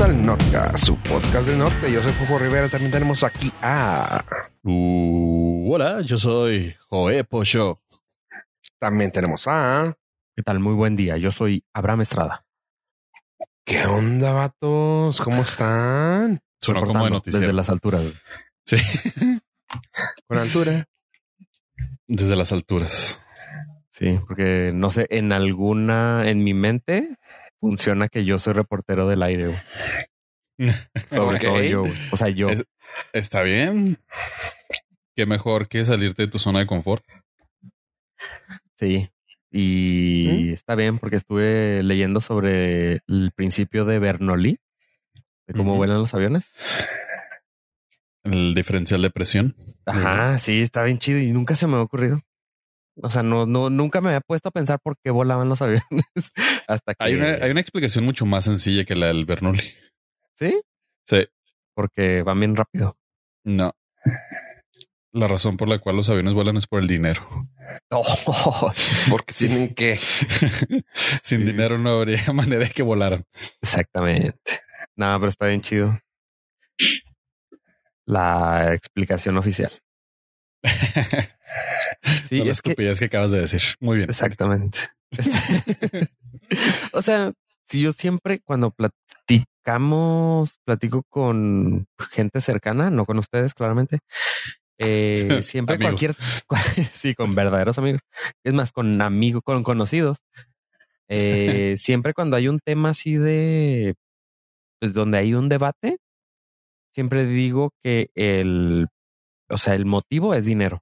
bienvenidos al Norca, su podcast del norte. Yo soy Fofo Rivera. También tenemos aquí a. Uh, hola, yo soy Joe Pocho. También tenemos a. ¿Qué tal? Muy buen día. Yo soy Abraham Estrada. ¿Qué onda, vatos? ¿Cómo están? Sonó como de noticiero. Desde las alturas. Sí, Con altura. desde las alturas. Sí, porque no sé, en alguna, en mi mente funciona que yo soy reportero del aire. güey. Sobre todo yo. güey. O sea, yo. Es- Está bien. Qué mejor que salirte de tu zona de confort. Sí. Y ¿Mm? está bien porque estuve leyendo sobre el principio de Bernoulli, de cómo vuelan los aviones. El diferencial de presión. Ajá, sí, está bien chido y nunca se me ha ocurrido. O sea, no, no, nunca me había puesto a pensar por qué volaban los aviones hasta que. Hay una, hay una explicación mucho más sencilla que la del Bernoulli. Sí, Sí, porque van bien rápido. no. La razón por la cual los aviones vuelan es por el dinero. Oh, Porque tienen que. Sin dinero no habría manera de que volaran. exactamente. Nada, pero está bien chido. La explicación oficial. Sí, No la es que estupidez que acabas de decir. Muy bien. exactamente. Este- o sea, si yo siempre cuando platicamos, platico con gente cercana, no con ustedes, claramente. eh, siempre cualquier, sí, con verdaderos amigos. Es más, con amigos, con conocidos. Eh, siempre cuando hay un tema así de, pues donde hay un debate, siempre digo que el, o sea, el motivo es dinero.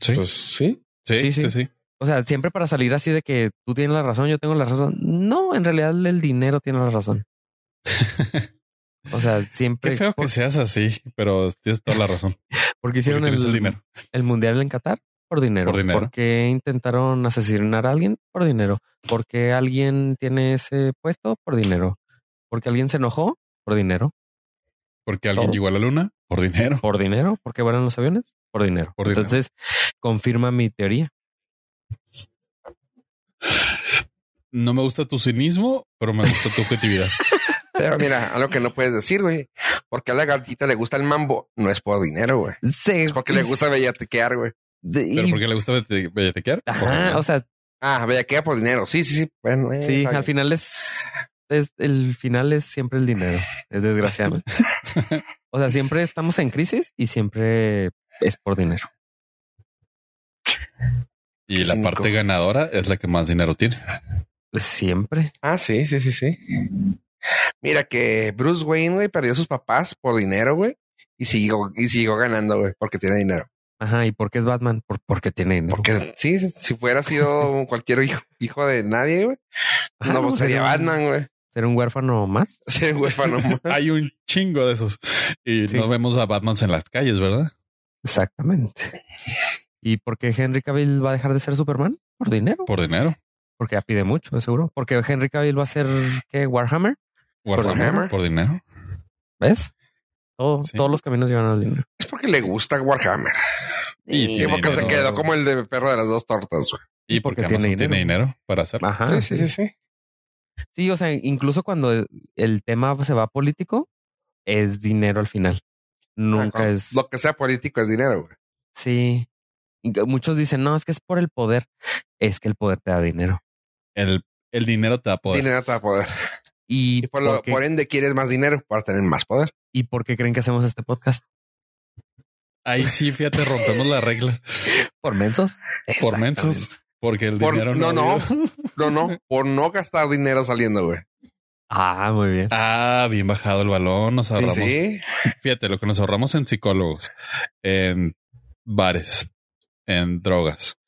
Sí, Pues sí. sí, sí, sí, sí. sí. O sea, siempre para salir así de que tú tienes la razón, yo tengo la razón. No, en realidad el dinero tiene la razón. O sea, siempre. Qué feo que seas así, pero tienes toda la razón. porque hicieron Porque el, dinero. el mundial en Qatar por dinero. Por dinero. Porque intentaron asesinar a alguien por dinero. Porque alguien tiene ese puesto por dinero. Porque alguien se enojó por dinero. Porque alguien Todo. llegó a la luna por dinero. Por dinero. Porque vuelan los aviones por dinero. Por dinero. Entonces confirma mi teoría. No me gusta tu cinismo, pero me gusta tu objetividad. Pero mira, algo que no puedes decir, güey. Porque a la gatita le gusta el mambo. No es por dinero, güey. Sí, Es porque le gusta bellatequear, güey. ¿Pero por qué le gusta bellatequear? Ajá, o sea, Ah, bellaquea por dinero. Sí, sí, sí. Bueno, eh, Sí, al final es, es el final es siempre el dinero, es desgraciadamente. o sea, siempre estamos en crisis y siempre es por dinero. y la Cínico. parte ganadora es la que más dinero tiene. Siempre. Ah, sí, sí, sí, sí. Mira que Bruce Wayne, güey, perdió a sus papás por dinero, güey. Y siguió, y siguió ganando, güey, porque tiene dinero. Ajá, ¿y por qué es Batman? Por, porque tiene dinero. Porque sí, si- fuera sido cualquier hijo, hijo de nadie, güey, Ajá, no, pues sería un- Batman, güey. Sería un huérfano más. Ser huérfano. más. Hay un chingo de esos. Y Sí. no vemos a Batman en las calles, ¿verdad? Exactamente. ¿Y por qué Henry Cavill va a dejar de ser Superman? Por dinero. Por dinero. Porque ya pide mucho, de seguro. Porque Henry Cavill va a ser ¿qué? Warhammer. Warhammer. dinero. Por dinero. ¿Ves? Todo- Sí. Todos los caminos llevan al dinero. Es porque le gusta Warhammer. Y Y, tiene porque se dinero. quedó como el de perro de las dos tortas, güey. Y porque porque, tiene Amazon tiene dinero. dinero para hacerlo. Ajá. sí, sí, sí, sí. Sí, o sea, incluso cuando el tema se va político, es dinero al final. Nunca Ah, es. Lo que sea político es dinero, güey. Sí. Muchos dicen, no, es que es por el poder. Es que el poder te da dinero. El, el dinero te da poder. Dinero te da poder. Y, Y por, lo, ¿por qué, por ende quieres más dinero para tener más poder. ¿Y por qué creen que hacemos este podcast? Ahí sí, fíjate, rompemos la regla. ¿Por mensos? Por mensos. Porque el Por- dinero no, no. habido. No, no, por no gastar dinero saliendo, güey. Ah, muy bien. Ah, bien bajado el balón. Nos ahorramos. sí. Fíjate, lo que nos ahorramos en psicólogos, en bares, en drogas,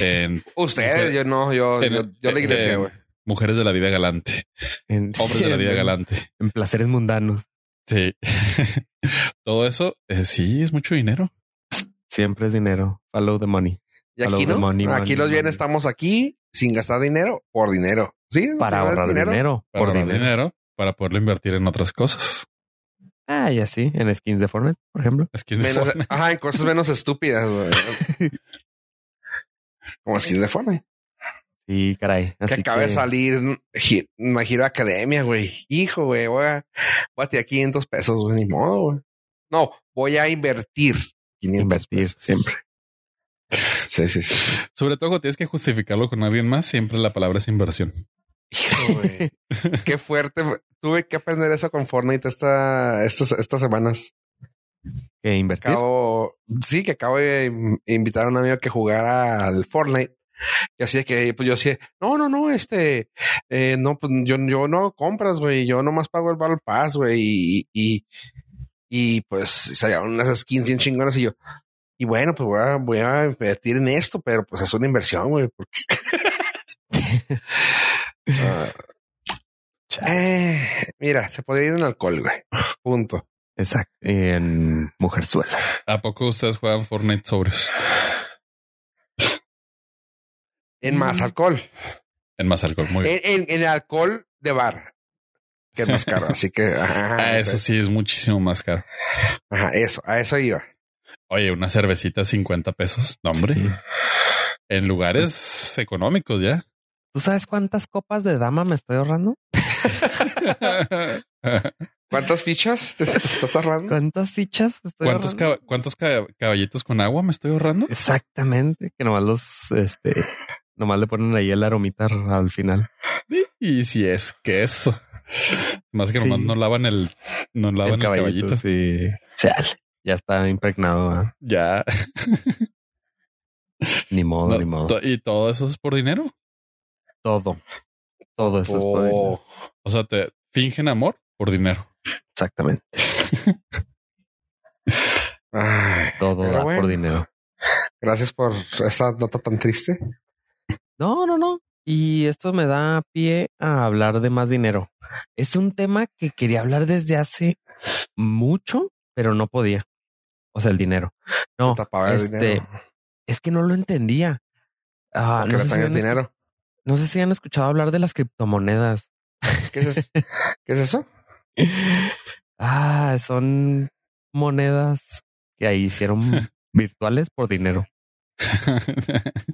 en Ustedes, yo no, yo, En- yo, yo la iglesia, en güey. mujeres de la vida galante, En, hombres de la vida en- galante. En placeres mundanos. Sí. Todo eso, eh, sí, es mucho dinero. Siempre es dinero. Follow the money. Y aquí the no. money, aquí money, los bienes money. estamos aquí sin gastar dinero por dinero. Sí, Para ahorrar dinero. Para por ahorrar dinero. dinero. para poderlo invertir en otras cosas. Ah, y así, en skins de Fortnite, por ejemplo. Que es de Menos- Fortnite. ajá, en cosas menos estúpidas, güey. Como skin de Fortnite. Sí, caray. que Así acaba de salir Gi- Academia, güey. Hijo, güey, voy a, voy a tirar 500 pesos, güey, ni modo, güey. No, voy a invertir 500 Invertir pesos. siempre. Sí, sí, sí. Sobre todo cuando tienes que justificarlo con alguien más, siempre la palabra es inversión. Hijo. Qué fuerte. Tuve que aprender eso con Fortnite esta, estas, estas semanas. Que invertir. Acabo, sí, que acabo de in- invitar a un amigo que jugara al Fortnite. Y así de que, pues yo decía, no, no, no, este, eh, no, pues yo, yo no hago compras, güey, yo nomás pago el Battle Pass, güey, y, y, y pues salieron unas skins bien chingonas y yo, y bueno, pues voy a, voy a invertir en esto, pero pues es una inversión, güey, porque... Ah. Eh, mira, se podría ir en alcohol, güey. Punto. Exacto. En Mujerzuela. ¿A poco ustedes juegan Fortnite sobres? En más alcohol. En más alcohol, muy bien. En, en, en alcohol de bar, que es más caro. Así que, ajá, Ah, eso sí es muchísimo más caro. Ajá, eso, a eso iba. Oye, una cervecita 50 pesos. No, hombre. Sí. En lugares económicos ya. ¿Tú sabes cuántas copas de dama me estoy ahorrando? ¿Cuántas fichas te, te estás ahorrando? ¿Cuántas fichas estoy ¿Cuántos, ahorrando? cab- cuántos ca- caballitos con agua me estoy ahorrando? Exactamente. Que nomás los, este, nomás le ponen ahí el aromita al final. Y si es queso. Más que Sí. nomás no lavan el, no lavan el, caballito. Sí. Chale. Ya está impregnado. Ya. Ni modo, No, ni modo. y todo eso es por dinero. Todo. Todo eso es por dinero. Oh, O sea, te fingen amor por dinero. Exactamente. ay, Todo da bueno. por dinero. gracias por esa nota tan triste. No, no, no. Y esto me da pie a hablar de más dinero. Es un tema que quería hablar desde hace mucho, pero no podía. O sea, el dinero. No, este, dinero. es que no lo entendía. Ah, no, sé si el han escu- dinero. no sé si han escuchado hablar de las criptomonedas. ¿Qué es eso? ¿Qué es eso? Ah, son monedas que ahí hicieron virtuales por dinero.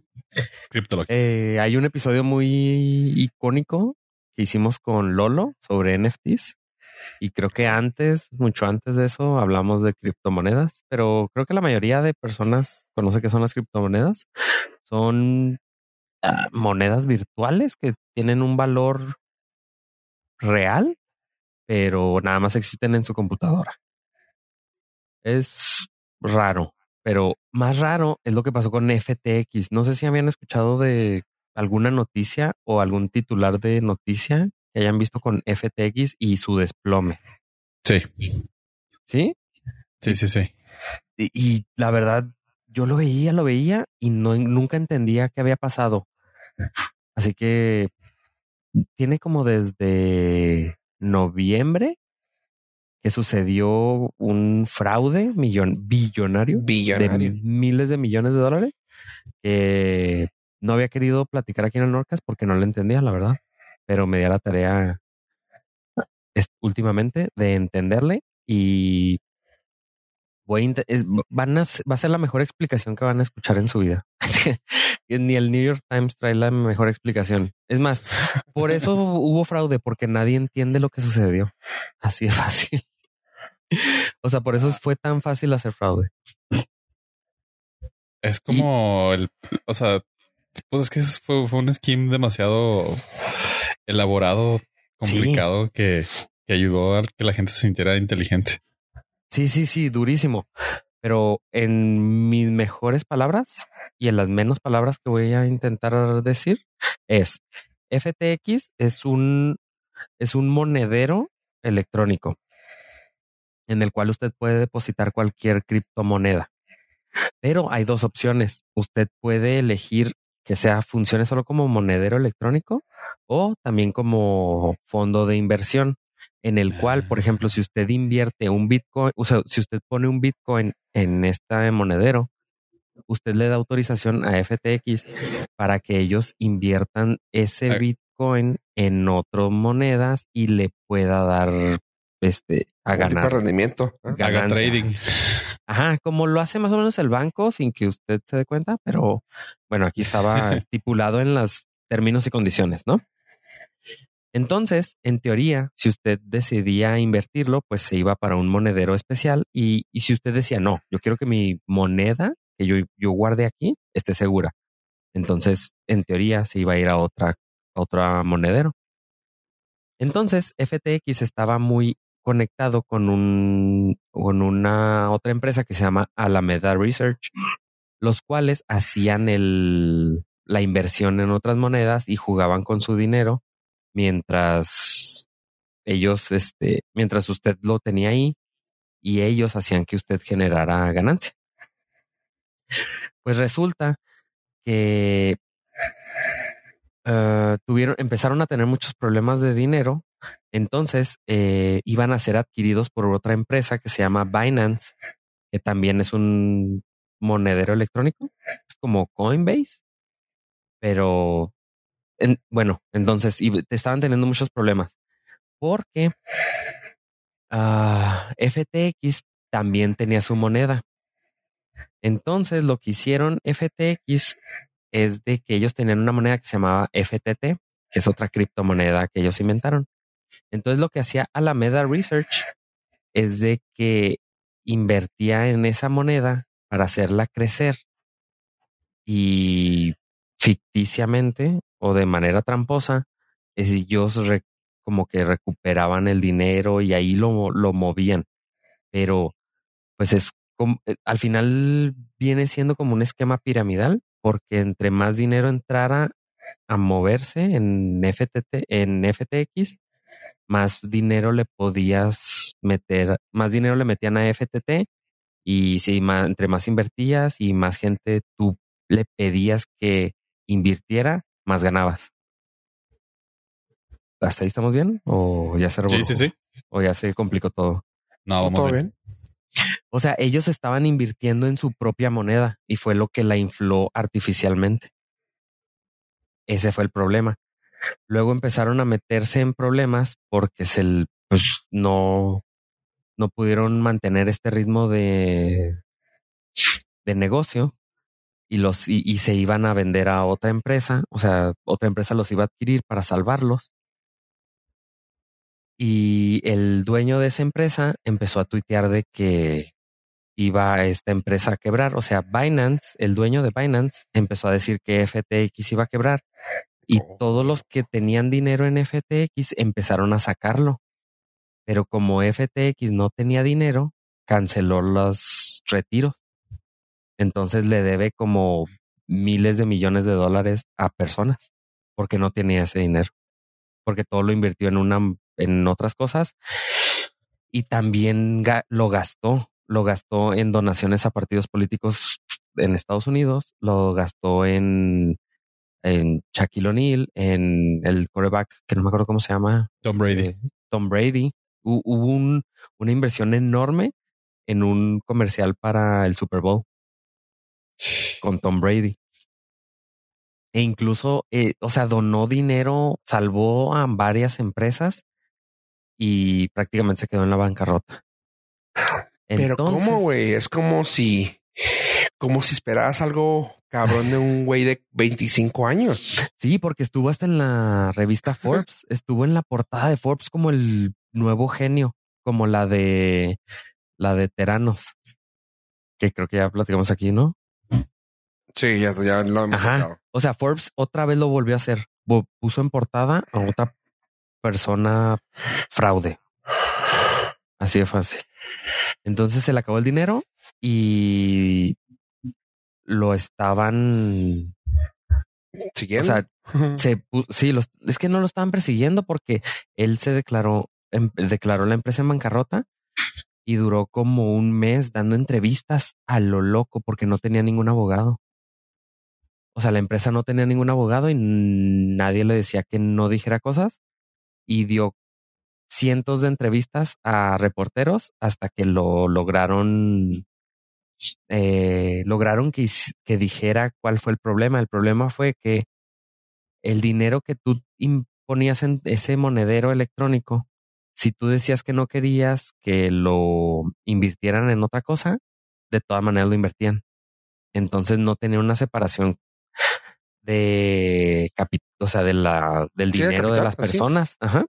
Eh, hay un episodio muy icónico que hicimos con Lolo sobre NFTs. Y creo que antes, mucho antes de eso, hablamos de criptomonedas, pero creo que la mayoría de personas conoce que son las criptomonedas. Son ah, monedas virtuales que tienen un valor real, pero nada más existen en su computadora. Es raro, pero más raro es lo que pasó con FTX. No sé si habían escuchado de alguna noticia o algún titular de noticia que hayan visto con FTX y su desplome. Sí, ¿Sí? sí, sí, sí. Y, y la verdad, yo lo veía, lo veía y no, nunca entendía qué había pasado. Así que tiene como desde noviembre que sucedió un fraude millon, billonario de miles de millones de dólares que no había querido platicar aquí en el Norcas porque no le entendía, la verdad. Pero me di a la tarea últimamente de entenderle y voy a inte- es- van a, va a ser la mejor explicación que van a escuchar en su vida. Ni el New York Times trae la mejor explicación. Es más, por eso hubo fraude, porque nadie entiende lo que sucedió. Así de fácil. O sea, por eso fue tan fácil hacer fraude. Es como el, o sea, pues es que fue, fue un scheme demasiado elaborado, complicado, que, que ayudó a que la gente se sintiera inteligente. Sí, sí, sí, durísimo. Pero en mis mejores palabras y en las menos palabras que voy a intentar decir es FTX es un es un monedero electrónico en el cual usted puede depositar cualquier criptomoneda. Pero hay dos opciones. Usted puede elegir que sea funcione solo como monedero electrónico o también como fondo de inversión en el cual, por ejemplo, si usted invierte un Bitcoin, o sea, si usted pone un Bitcoin en este monedero, usted le da autorización a FTX para que ellos inviertan ese Ah. Bitcoin en otras monedas y le pueda dar este a Un tipo de ganar. rendimiento. ¿eh? Haga trading. Ajá, como lo hace más o menos el banco sin que usted se dé cuenta, pero bueno, aquí estaba estipulado en las términos y condiciones, ¿no? Entonces, en teoría, si usted decidía invertirlo, pues se iba para un monedero especial y, y si usted decía, no, yo quiero que mi moneda que yo, yo guarde aquí esté segura. Entonces, en teoría, se iba a ir a otra, a otra monedero. Entonces, FTX estaba muy conectado con un, con una otra empresa que se llama Alameda Research, los cuales hacían el, la inversión en otras monedas y jugaban con su dinero mientras ellos, este, mientras usted lo tenía ahí y ellos hacían que usted generara ganancia. Pues resulta que uh, tuvieron, empezaron a tener muchos problemas de dinero, entonces eh, iban a ser adquiridos por otra empresa que se llama Binance, que también es un monedero electrónico, es como Coinbase, pero bueno, entonces y estaban teniendo muchos problemas porque ah, FTX también tenía su moneda. Entonces lo que hicieron FTX es de que ellos tenían una moneda que se llamaba FTT, que es otra criptomoneda que ellos inventaron. Entonces lo que hacía Alameda Research es de que invertía en esa moneda para hacerla crecer y ficticiamente o de manera tramposa, ellos como que recuperaban el dinero y ahí lo, lo movían. Pero pues es como, eh, al final viene siendo como un esquema piramidal, porque entre más dinero entrara a moverse en FTT, en FTX, más dinero le podías meter, más dinero le metían a FTT y si entre más invertías y más gente tú le pedías que invirtiera, más ganabas. ¿Hasta ahí estamos bien? ¿O ya se Sí, sí, sí. ¿O ya se complicó todo? No, vamos ¿Todo bien? O sea, ellos estaban invirtiendo en su propia moneda y fue lo que la infló artificialmente. Ese fue el problema. Luego empezaron a meterse en problemas porque se, pues, no, no pudieron mantener este ritmo de, de negocio y los y, se iban a vender a otra empresa, o sea, otra empresa los iba a adquirir para salvarlos. Y el dueño de esa empresa empezó a tuitear de que iba esta empresa a quebrar, o sea, Binance, el dueño de Binance empezó a decir que FTX iba a quebrar y oh. todos los que tenían dinero en FTX empezaron a sacarlo. Pero como FTX no tenía dinero, canceló los retiros. Entonces le debe como miles de millones de dólares a personas porque no tenía ese dinero. Porque todo lo invirtió en una, en otras cosas y también lo gastó. Lo gastó en donaciones a partidos políticos en Estados Unidos, lo gastó en, en Shaquille O'Neal, en el quarterback, que no me acuerdo cómo se llama. Tom Brady. Eh, Tom Brady. Hubo un, una inversión enorme en un comercial para el Super Bowl con Tom Brady. E incluso, eh, o sea, donó dinero, salvó a varias empresas y prácticamente se quedó en la bancarrota. Pero ¿cómo, güey? Es como si, como si esperaras algo cabrón de un güey de 25 años. Sí, porque estuvo hasta en la revista Forbes, estuvo en la portada de Forbes como el nuevo genio, como la de la de Teranos, que creo que ya platicamos aquí, ¿no? Sí, ya, ya lo hemos Ajá. O sea, Forbes otra vez lo volvió a hacer. Puso en portada a otra persona fraude. Así de fácil. Entonces se le acabó el dinero y lo estaban siguiendo. O sea, se, sí, los, es que no lo estaban persiguiendo porque él se declaró, em, declaró la empresa en bancarrota y duró como un mes dando entrevistas a lo loco porque no tenía ningún abogado. O sea, la empresa no tenía ningún abogado y nadie le decía que no dijera cosas y dio cientos de entrevistas a reporteros hasta que lo lograron, eh, lograron que, que dijera cuál fue el problema. El problema fue que el dinero que tú imponías en ese monedero electrónico, si tú decías que no querías que lo invirtieran en otra cosa, de todas maneras lo invertían. Entonces no tenía una separación de o sea, de la, del Sí, dinero de capital, las personas. Ajá.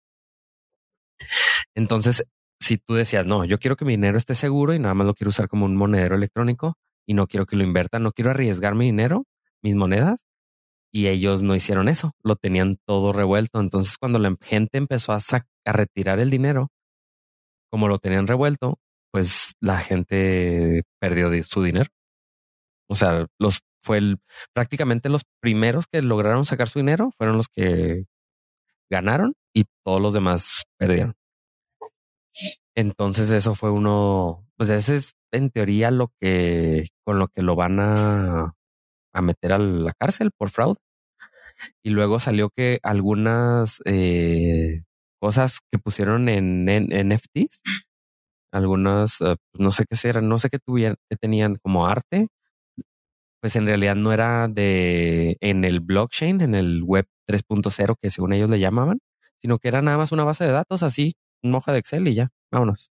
Entonces, si tú decías, no, yo quiero que mi dinero esté seguro y nada más lo quiero usar como un monedero electrónico y no quiero que lo invierta, no quiero arriesgar mi dinero, mis monedas. Y ellos no hicieron eso, lo tenían todo revuelto. Entonces, cuando la gente empezó a, a retirar el dinero, como lo tenían revuelto, pues la gente perdió di- su dinero. O sea, los fue el, prácticamente los primeros que lograron sacar su dinero fueron los que ganaron y todos los demás perdieron. Entonces eso fue uno, pues ese es en teoría lo que con lo que lo van a, a meter a la cárcel por fraude. Y luego salió que algunas eh, cosas que pusieron en, en NFTs, algunas, eh, no sé qué eran, no sé qué tenían como arte, pues en realidad no era de en el blockchain, en el web 3.0 que según ellos le llamaban, sino que era nada más una base de datos así, una hoja de Excel y ya, vámonos.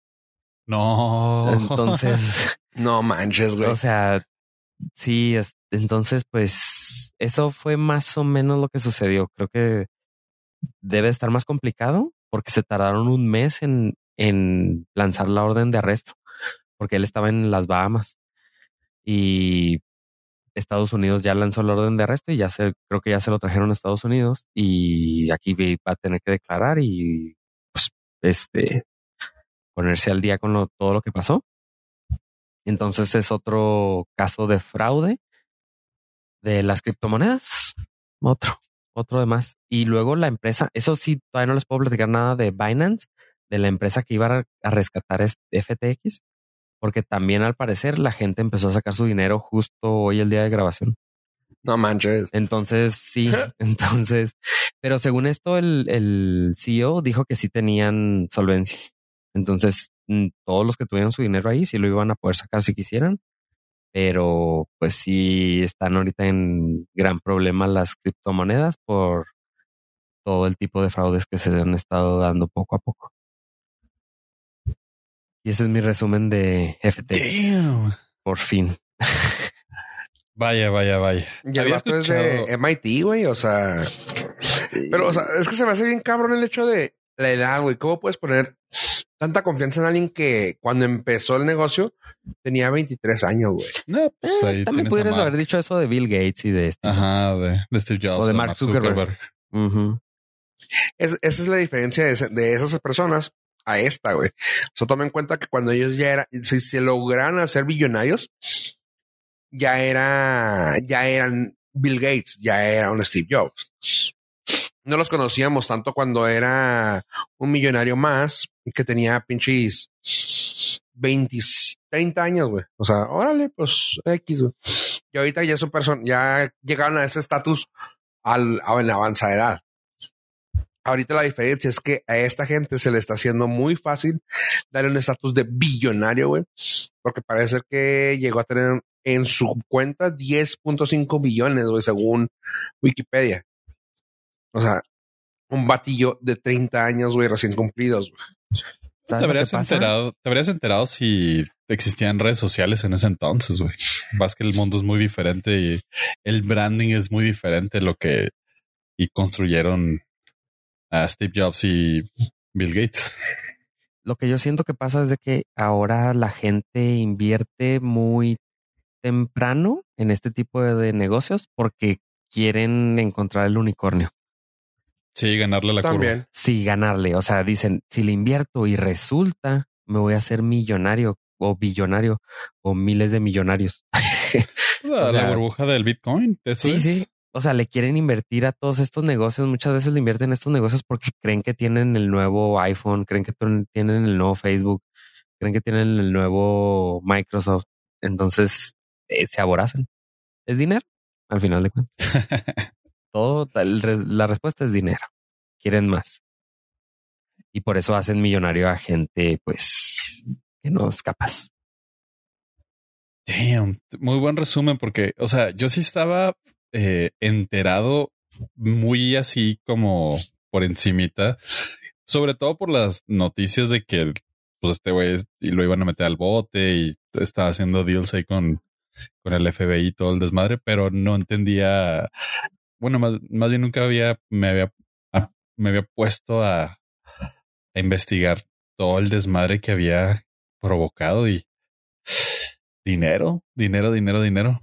No. Entonces, No manches, güey. o sea, sí, es- entonces pues eso fue más o menos lo que sucedió. Creo que debe estar más complicado porque se tardaron un mes en, en lanzar la orden de arresto, porque él estaba en las Bahamas y Estados Unidos ya lanzó la orden de arresto y ya se, creo que ya se lo trajeron a Estados Unidos y aquí va a tener que declarar y este ponerse al día con lo, todo lo que pasó. Entonces es otro caso de fraude de las criptomonedas. Otro, otro de más. Y luego la empresa, eso sí, todavía no les puedo platicar nada de Binance, de la empresa que iba a, rescatar este FTX, porque también al parecer la gente empezó a sacar su dinero justo hoy el día de grabación. No manches. Entonces, sí, entonces, pero según esto, el, el CEO dijo que sí tenían solvencia. Entonces, mm, todos los que tuvieron su dinero ahí sí lo iban a poder sacar si quisieran. Pero pues sí están ahorita en gran problema las criptomonedas por todo el tipo de fraudes que se han estado dando poco a poco. Y ese es mi resumen de FTX. Damn. Por fin. Vaya, vaya, vaya. Y el Había vato es de MIT, güey. O sea, pero, o sea, es que se me hace bien cabrón el hecho de la edad, güey. ¿Cómo puedes poner tanta confianza en alguien que cuando empezó el negocio tenía 23 años, güey? No, pues Eh, ahí también pudieras haber dicho eso de Bill Gates y de este. Ajá, de, de Steve Jobs. O de Mark Zuckerberg. Es- esa es la diferencia de, esas personas a esta, güey. O sea, toma en cuenta que cuando ellos ya eran, si se lograron hacer billonarios, ya era, ya eran Bill Gates, ya era un Steve Jobs. No los conocíamos tanto cuando era un millonario más que tenía pinches 20, 30 años, güey. O sea, órale, pues X, güey. Y ahorita ya son personas, ya llegaron a ese estatus al, a la avanzada edad. Ahorita la diferencia es que a esta gente se le está haciendo muy fácil darle un estatus de billonario, güey, porque parece ser que llegó a tener en su cuenta 10.5 billones, güey, según Wikipedia. O sea, un batillo de 30 años, güey, recién cumplidos. güey. ¿Sabes Te habrías enterado, te habrías enterado si existían redes sociales en ese entonces, güey. Vas que el mundo es muy diferente y el branding es muy diferente lo que y construyeron a Steve Jobs y Bill Gates. Lo que yo siento que pasa es de que ahora la gente invierte muy temprano en este tipo de, negocios porque quieren encontrar el unicornio. Sí, ganarle la También. Sí, ganarle. O sea, dicen, si le invierto y resulta, me voy a hacer millonario o billonario o miles de millonarios. curva. La, O sea, la burbuja del Bitcoin. Eso Sí, es. sí. O sea, le quieren invertir a todos estos negocios. Muchas veces le invierten en estos negocios porque creen que tienen el nuevo iPhone, creen que tienen el nuevo Facebook, creen que tienen el nuevo Microsoft. Entonces eh, se aborazan. Es dinero, al final de cuentas. Todo, la respuesta es dinero. Quieren más. Y por eso hacen millonario a gente, pues, que no es capaz. Damn, muy buen resumen porque, o sea, yo sí estaba eh, enterado muy así como por encimita, sobre todo por las noticias de que pues este güey lo iban a meter al bote y estaba haciendo deals ahí con, con el FBI y todo el desmadre, pero no entendía bueno, más, más bien nunca había, me había, me había puesto a, a investigar todo el desmadre que había provocado y dinero, dinero, dinero, dinero.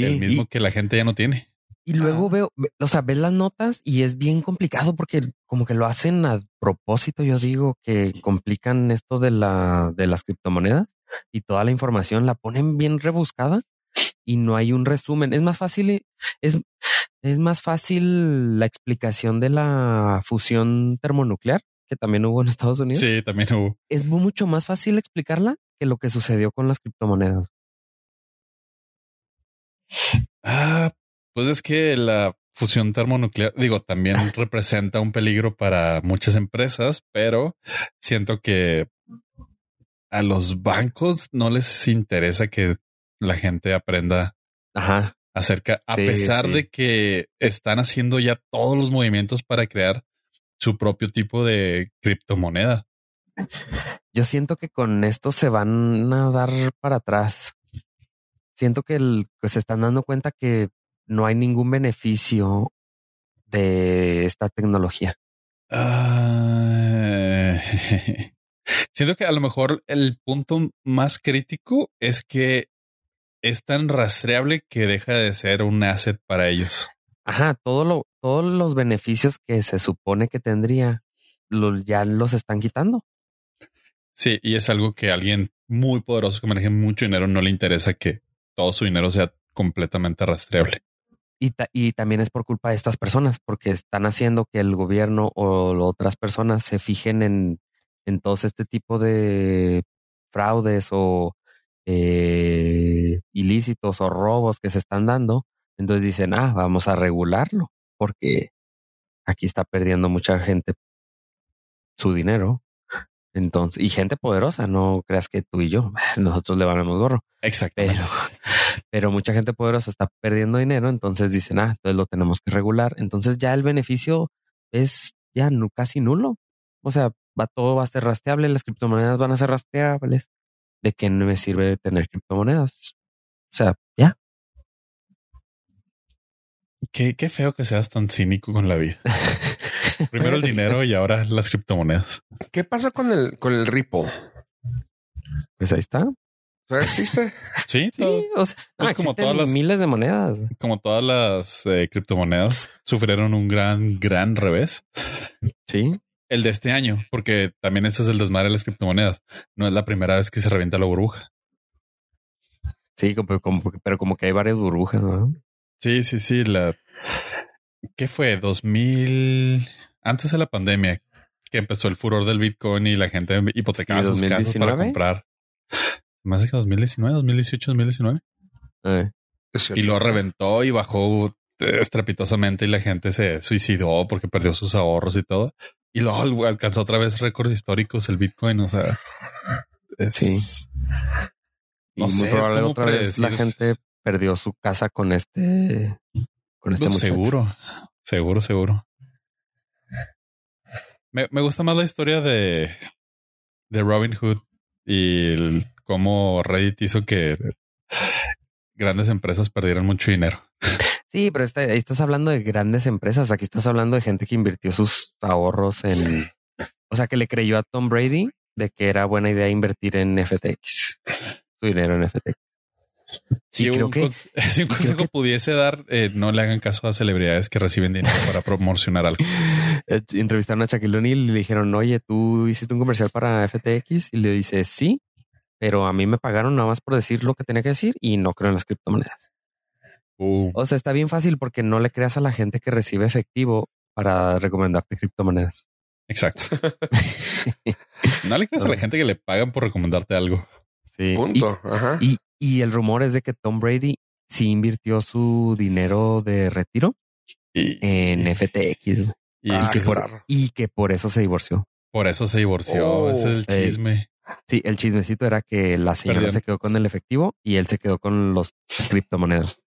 Sí, el mismo y- que la gente ya no tiene. Y luego Ah. veo, ve- o sea, ves las notas y es bien complicado porque como que lo hacen a propósito, yo digo, que complican esto de la, de las criptomonedas y toda la información la ponen bien rebuscada y no hay un resumen. Es más fácil, es, es más fácil la explicación de la fusión termonuclear que también hubo en Estados Unidos. Sí, también hubo. Es mu- mucho más fácil explicarla que lo que sucedió con las criptomonedas. Ah, pues es que la fusión termonuclear, digo, también representa un peligro para muchas empresas, pero siento que a los bancos no les interesa que la gente aprenda Ajá. acerca, a Sí, pesar sí. de que están haciendo ya todos los movimientos para crear su propio tipo de criptomoneda. Yo siento que con esto se van a dar para atrás. Siento que, el- que se están dando cuenta que no hay ningún beneficio de esta tecnología. Ah, siento que a lo mejor el punto más crítico es que es tan rastreable que deja de ser un asset para ellos. Ajá, todo lo, todos los beneficios que se supone que tendría, lo- ya los están quitando. Sí, y es algo que a alguien muy poderoso que maneje mucho dinero no le interesa que todo su dinero sea completamente rastreable. Y, ta- y también es por culpa de estas personas, porque están haciendo que el gobierno o otras personas se fijen en, en todos este tipo de fraudes o eh, ilícitos o robos que se están dando. Entonces dicen, ah, vamos a regularlo, porque aquí está perdiendo mucha gente su dinero. Entonces, y gente poderosa, no creas que tú y yo, nosotros le valemos gorro Exactamente. pero, pero mucha gente poderosa está perdiendo dinero, entonces dicen, ah, entonces lo tenemos que regular. Entonces ya el beneficio es ya casi nulo. O sea, va todo va a ser rastreable, las criptomonedas van a ser rastreables. ¿De qué no me sirve tener criptomonedas? O sea, ya. Qué, qué feo que seas tan cínico con la vida. Primero el dinero y ahora las criptomonedas. ¿Qué pasa con el, con el Ripple? Pues ahí está. ¿Todavía existe? Sí, todo- Sí, o sea, no, Pues como existen todas las- miles de monedas. como todas las eh, criptomonedas sufrieron un gran, gran revés. Sí. El de este año, porque también este es el desmadre de las criptomonedas. No es la primera vez que se revienta la burbuja. Sí, como- como- pero como que hay varias burbujas, ¿no? Sí, sí, sí. La ¿qué fue? 2000 antes de la pandemia que empezó el furor del Bitcoin y la gente hipotecaba sus casas para 2019. comprar. Más de que 2019, 2018, 2019. Eh. Y lo reventó y bajó eh, estrepitosamente y la gente se suicidó porque perdió sus ahorros y todo. Y luego alcanzó otra vez récords históricos el Bitcoin. O sea, es- Sí. No y sé, muy probable otra vez la gente perdió su casa con este con este No, muchacho. seguro, seguro, seguro. Me, me gusta más la historia de, de Robin Hood y el- cómo Reddit hizo que grandes empresas perdieran mucho dinero. Sí, pero está- ahí estás hablando de grandes empresas. Aquí estás hablando de gente que invirtió sus ahorros en, o sea, que le creyó a Tom Brady de que era buena idea invertir en FTX, su dinero en FTX. Si creo un, que- si un consejo que- pudiese dar, eh, no le hagan caso a celebridades que reciben dinero para promocionar algo. Eh, Entrevistaron a Shaquille O'Neal y le dijeron, oye, tú hiciste un comercial para FTX y le dice, sí, pero a mí me pagaron nada más por decir lo que tenía que decir y no creo en las criptomonedas. Uh, O sea, está bien fácil porque no le creas a la gente que recibe efectivo para recomendarte criptomonedas. exacto. No le creas a la gente que le pagan por recomendarte algo. Sí. Punto. Ajá. Y, y, el rumor es de que Tom Brady sí invirtió su dinero de retiro Y, en FTX y Ah, que por, y que por eso se divorció. por eso se divorció. Oh, Ese es el eh, chisme. Sí, el chismecito era que la señora se quedó con el efectivo y él se quedó con los criptomonedas.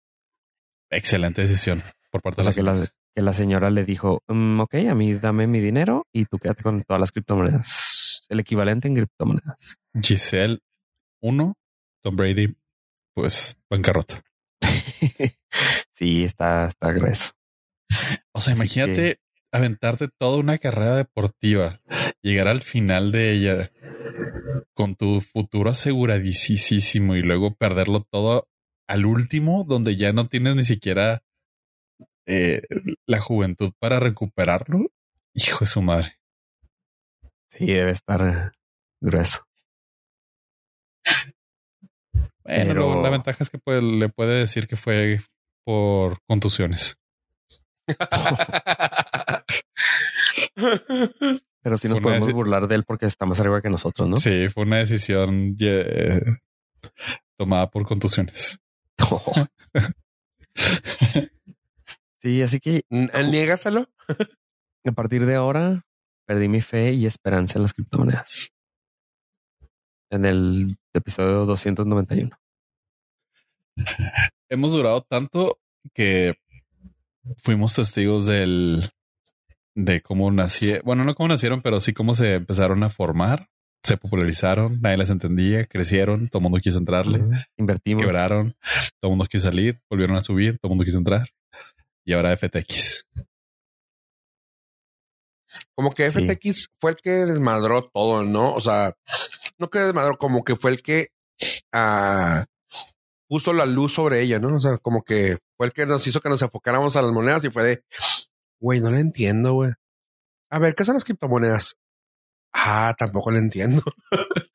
Excelente decisión por parte O sea, de que la la, que la señora le dijo, "Mm, ok, a mí dame mi dinero y tú quédate con todas las criptomonedas. El equivalente en criptomonedas. Giselle 1, Tom Brady, pues bancarrota. sí, está, está grueso. O sea, Así imagínate aventarte toda una carrera deportiva, llegar al final de ella con tu futuro aseguradísimo y luego perderlo todo al último, donde ya no tienes ni siquiera eh, la juventud para recuperarlo. Hijo de su madre. Sí, debe estar grueso. Bueno, Pero- lo- la ventaja es que puede- le puede decir que fue por contusiones. Pero sí nos podemos burlar de él porque está más arriba que nosotros, ¿no? Sí, fue una decisión eh, tomada por contusiones. sí, así que N- Niégaselo. a partir de ahora perdí mi fe y esperanza en las criptomonedas. En el episodio 291. Hemos durado tanto que fuimos testigos del de cómo nacieron, bueno, no cómo nacieron, pero sí cómo se empezaron a formar, se popularizaron, nadie las entendía, crecieron, todo el mundo quiso entrarle, Invertimos. quebraron, todo el mundo quiso salir, volvieron a subir, todo el mundo quiso entrar. Y ahora FTX. Como que Sí. FTX fue el que desmadró todo, ¿no? O sea, no que desmadró, como que fue el que ah, puso la luz sobre ella, ¿no? O sea, como que fue el que nos hizo que nos enfocáramos a las monedas y fue de, güey, no la entiendo, güey. A ver, ¿qué son las criptomonedas? Ah, tampoco la entiendo.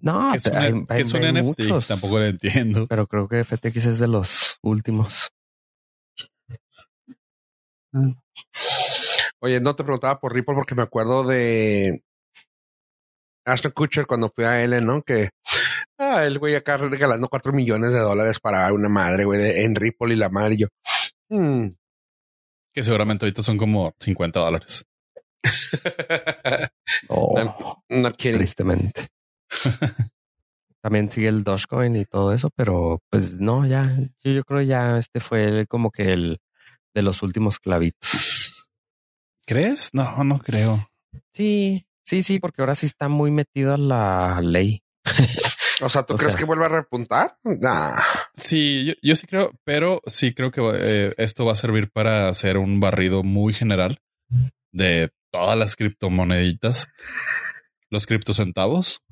No, ¿Qué hay, hay- hay NFT? muchos, Tampoco lo entiendo. pero creo que FTX es de los últimos. Oye, no te preguntaba por Ripple porque me acuerdo de Ashton Kutcher cuando fui a L, ¿no? Que ah, el güey acá regalando cuatro millones de dólares para una madre, güey, de- en Ripple y la madre. Y yo, hmm. Que seguramente ahorita son como 50 dólares. Oh, No, tristemente. También sigue el Dogecoin y todo eso, pero pues no, ya, yo, yo creo ya este fue como que el de los últimos clavitos. ¿Crees? No, no creo. Sí, sí, sí, porque ahora sí está muy metido a la ley. O sea, ¿tú O crees sea- que vuelva a repuntar? Nah. Sí, yo, yo sí creo, pero sí creo que eh, esto va a servir para hacer un barrido muy general de todas las criptomoneditas, los criptocentavos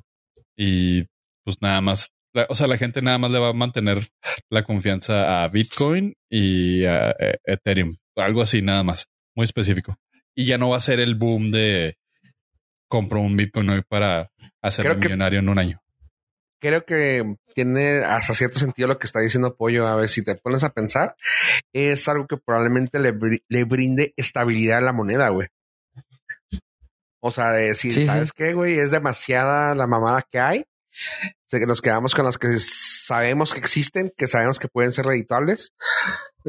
y pues nada más, o sea, la gente nada más le va a mantener la confianza a Bitcoin y a eh, Ethereum, algo así nada más, muy específico. Y ya no va a ser el boom de compro un Bitcoin hoy para hacerme Creo que- millonario en un año. Creo que tiene hasta cierto sentido lo que está diciendo Pollo. A ver, si te pones a pensar, es algo que probablemente le, le brinde estabilidad a la moneda, güey. O sea, de decir, Sí, sí. ¿sabes qué, güey? Es demasiada la mamada que hay. Que nos quedamos con las que sabemos que existen, que sabemos que pueden ser reditables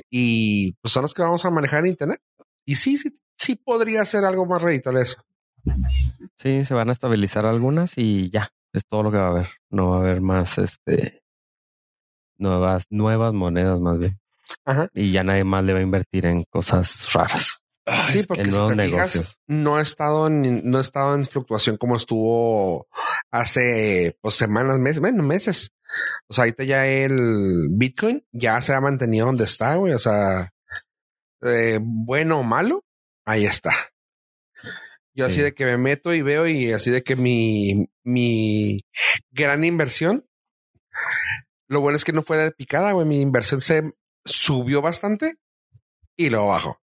y pues son las que vamos a manejar en Internet. Y sí, sí, sí podría ser algo más reditable eso. Sí, se van a estabilizar algunas y ya, es todo lo que va a haber. No va a haber más, este, nuevas, nuevas monedas más bien. Ajá. Y ya nadie más le va a invertir en cosas raras. Sí, porque en si te fijas, no ha estado en, no ha estado en fluctuación como estuvo hace pues, semanas, meses, bueno, meses. O sea, ahorita ya el Bitcoin ya se ha mantenido donde está, güey. O sea, eh, bueno o malo, ahí está. Yo así Sí. de que me meto y veo y así de que mi, mi gran inversión, lo bueno es que no fue de picada, güey. Mi inversión se subió bastante y luego bajó.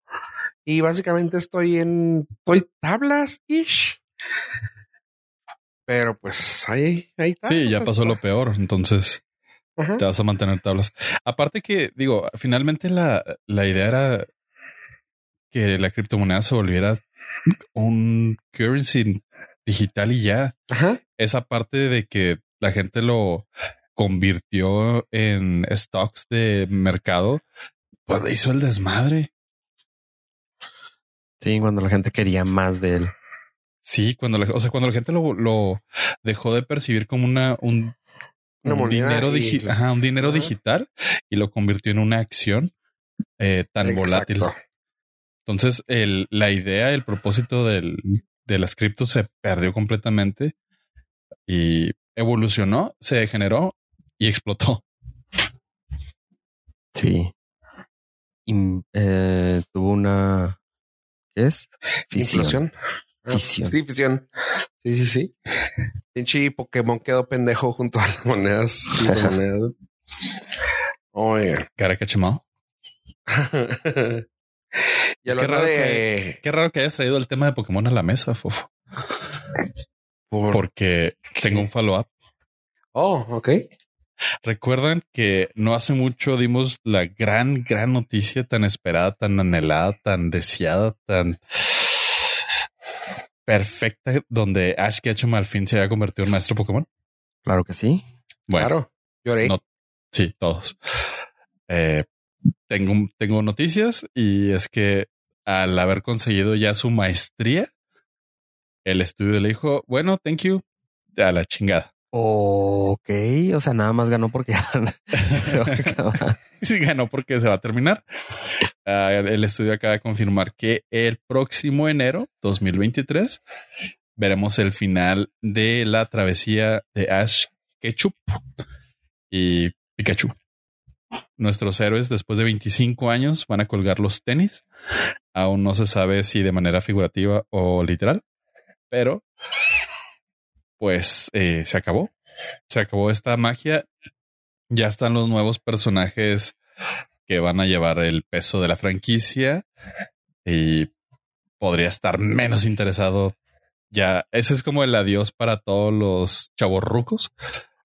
Y básicamente estoy en, estoy tablas ish. Pero pues ahí, ahí está. Sí, ya pasó lo peor, entonces Ajá. te vas a mantener tablas. Aparte que, digo, finalmente la, la idea era que la criptomoneda se volviera un currency digital y ya. Ajá. Esa parte de que la gente lo convirtió en stocks de mercado, pues hizo el desmadre. Sí, cuando la gente quería más de él. Sí, cuando la, o sea, cuando la gente lo, lo dejó de percibir como una, un, Una un moneda dinero, y- digi- ajá, un dinero Ajá. digital y lo convirtió en una acción eh, tan volátil. Entonces, el, la idea, el propósito del, de las criptos se perdió completamente y evolucionó, se degeneró y explotó. Sí. im- eh, tuvo una. ¿Qué es? Fisión. Inflación. Ah, Fisión. Sí, fisión. Sí, sí, sí. Pinche Pokémon quedó pendejo junto a las monedas. criptomonedas. Oye. Caracachemao. y Qué raro de... Qué raro que hayas traído el tema de Pokémon a la mesa, Fofo. por- Porque tengo un follow-up. Oh, ok. Recuerdan que no hace mucho dimos la gran, gran noticia tan esperada, tan anhelada, tan deseada, tan perfecta, donde Ash Ketchum al fin se había convertido en maestro Pokémon. Claro que sí. Bueno, claro. Lloré. no- sí, todos. Eh, tengo, tengo noticias y es que al haber conseguido ya su maestría, el estudio le dijo, bueno, thank you, a la chingada. Ok, o sea, nada más ganó porque se va a acabar. Sí, ganó porque se va a terminar. Ah, el el estudio acaba de confirmar que el próximo enero 2023 veremos el final de la travesía de Ash Ketchup y Pikachu. Nuestros héroes, después de 25 años, van a colgar los tenis. Aún no se sabe si de manera figurativa o literal, pero pues eh, se acabó. Se acabó esta magia ya están los nuevos personajes que van a llevar el peso de la franquicia y podría estar menos interesado. Ya, ese es como el adiós para todos los chavos rucos,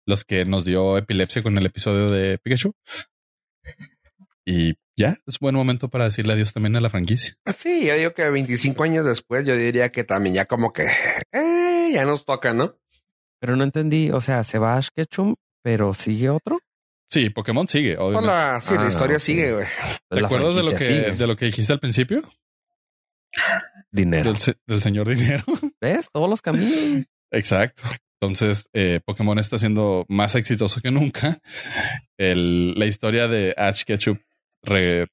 los que nos dio epilepsia con el episodio de Pikachu. Y ya, es buen momento para decirle adiós también a la franquicia. Sí, yo digo que 25 años después, yo diría que también ya como que eh, ya nos toca, ¿no? Pero no entendí, o sea, se va Ash Ketchum, pero sigue otro. Sí, Pokémon sigue, obviamente. Hola, sí, Ah, la historia ok. sigue, güey. ¿Te La acuerdas de lo, que, sigue. de lo que dijiste al principio? Dinero. Del, del señor dinero. ¿Ves? Todos los caminos. Exacto. Entonces, eh, Pokémon está siendo más exitoso que nunca. La historia de Ash Ketchum re-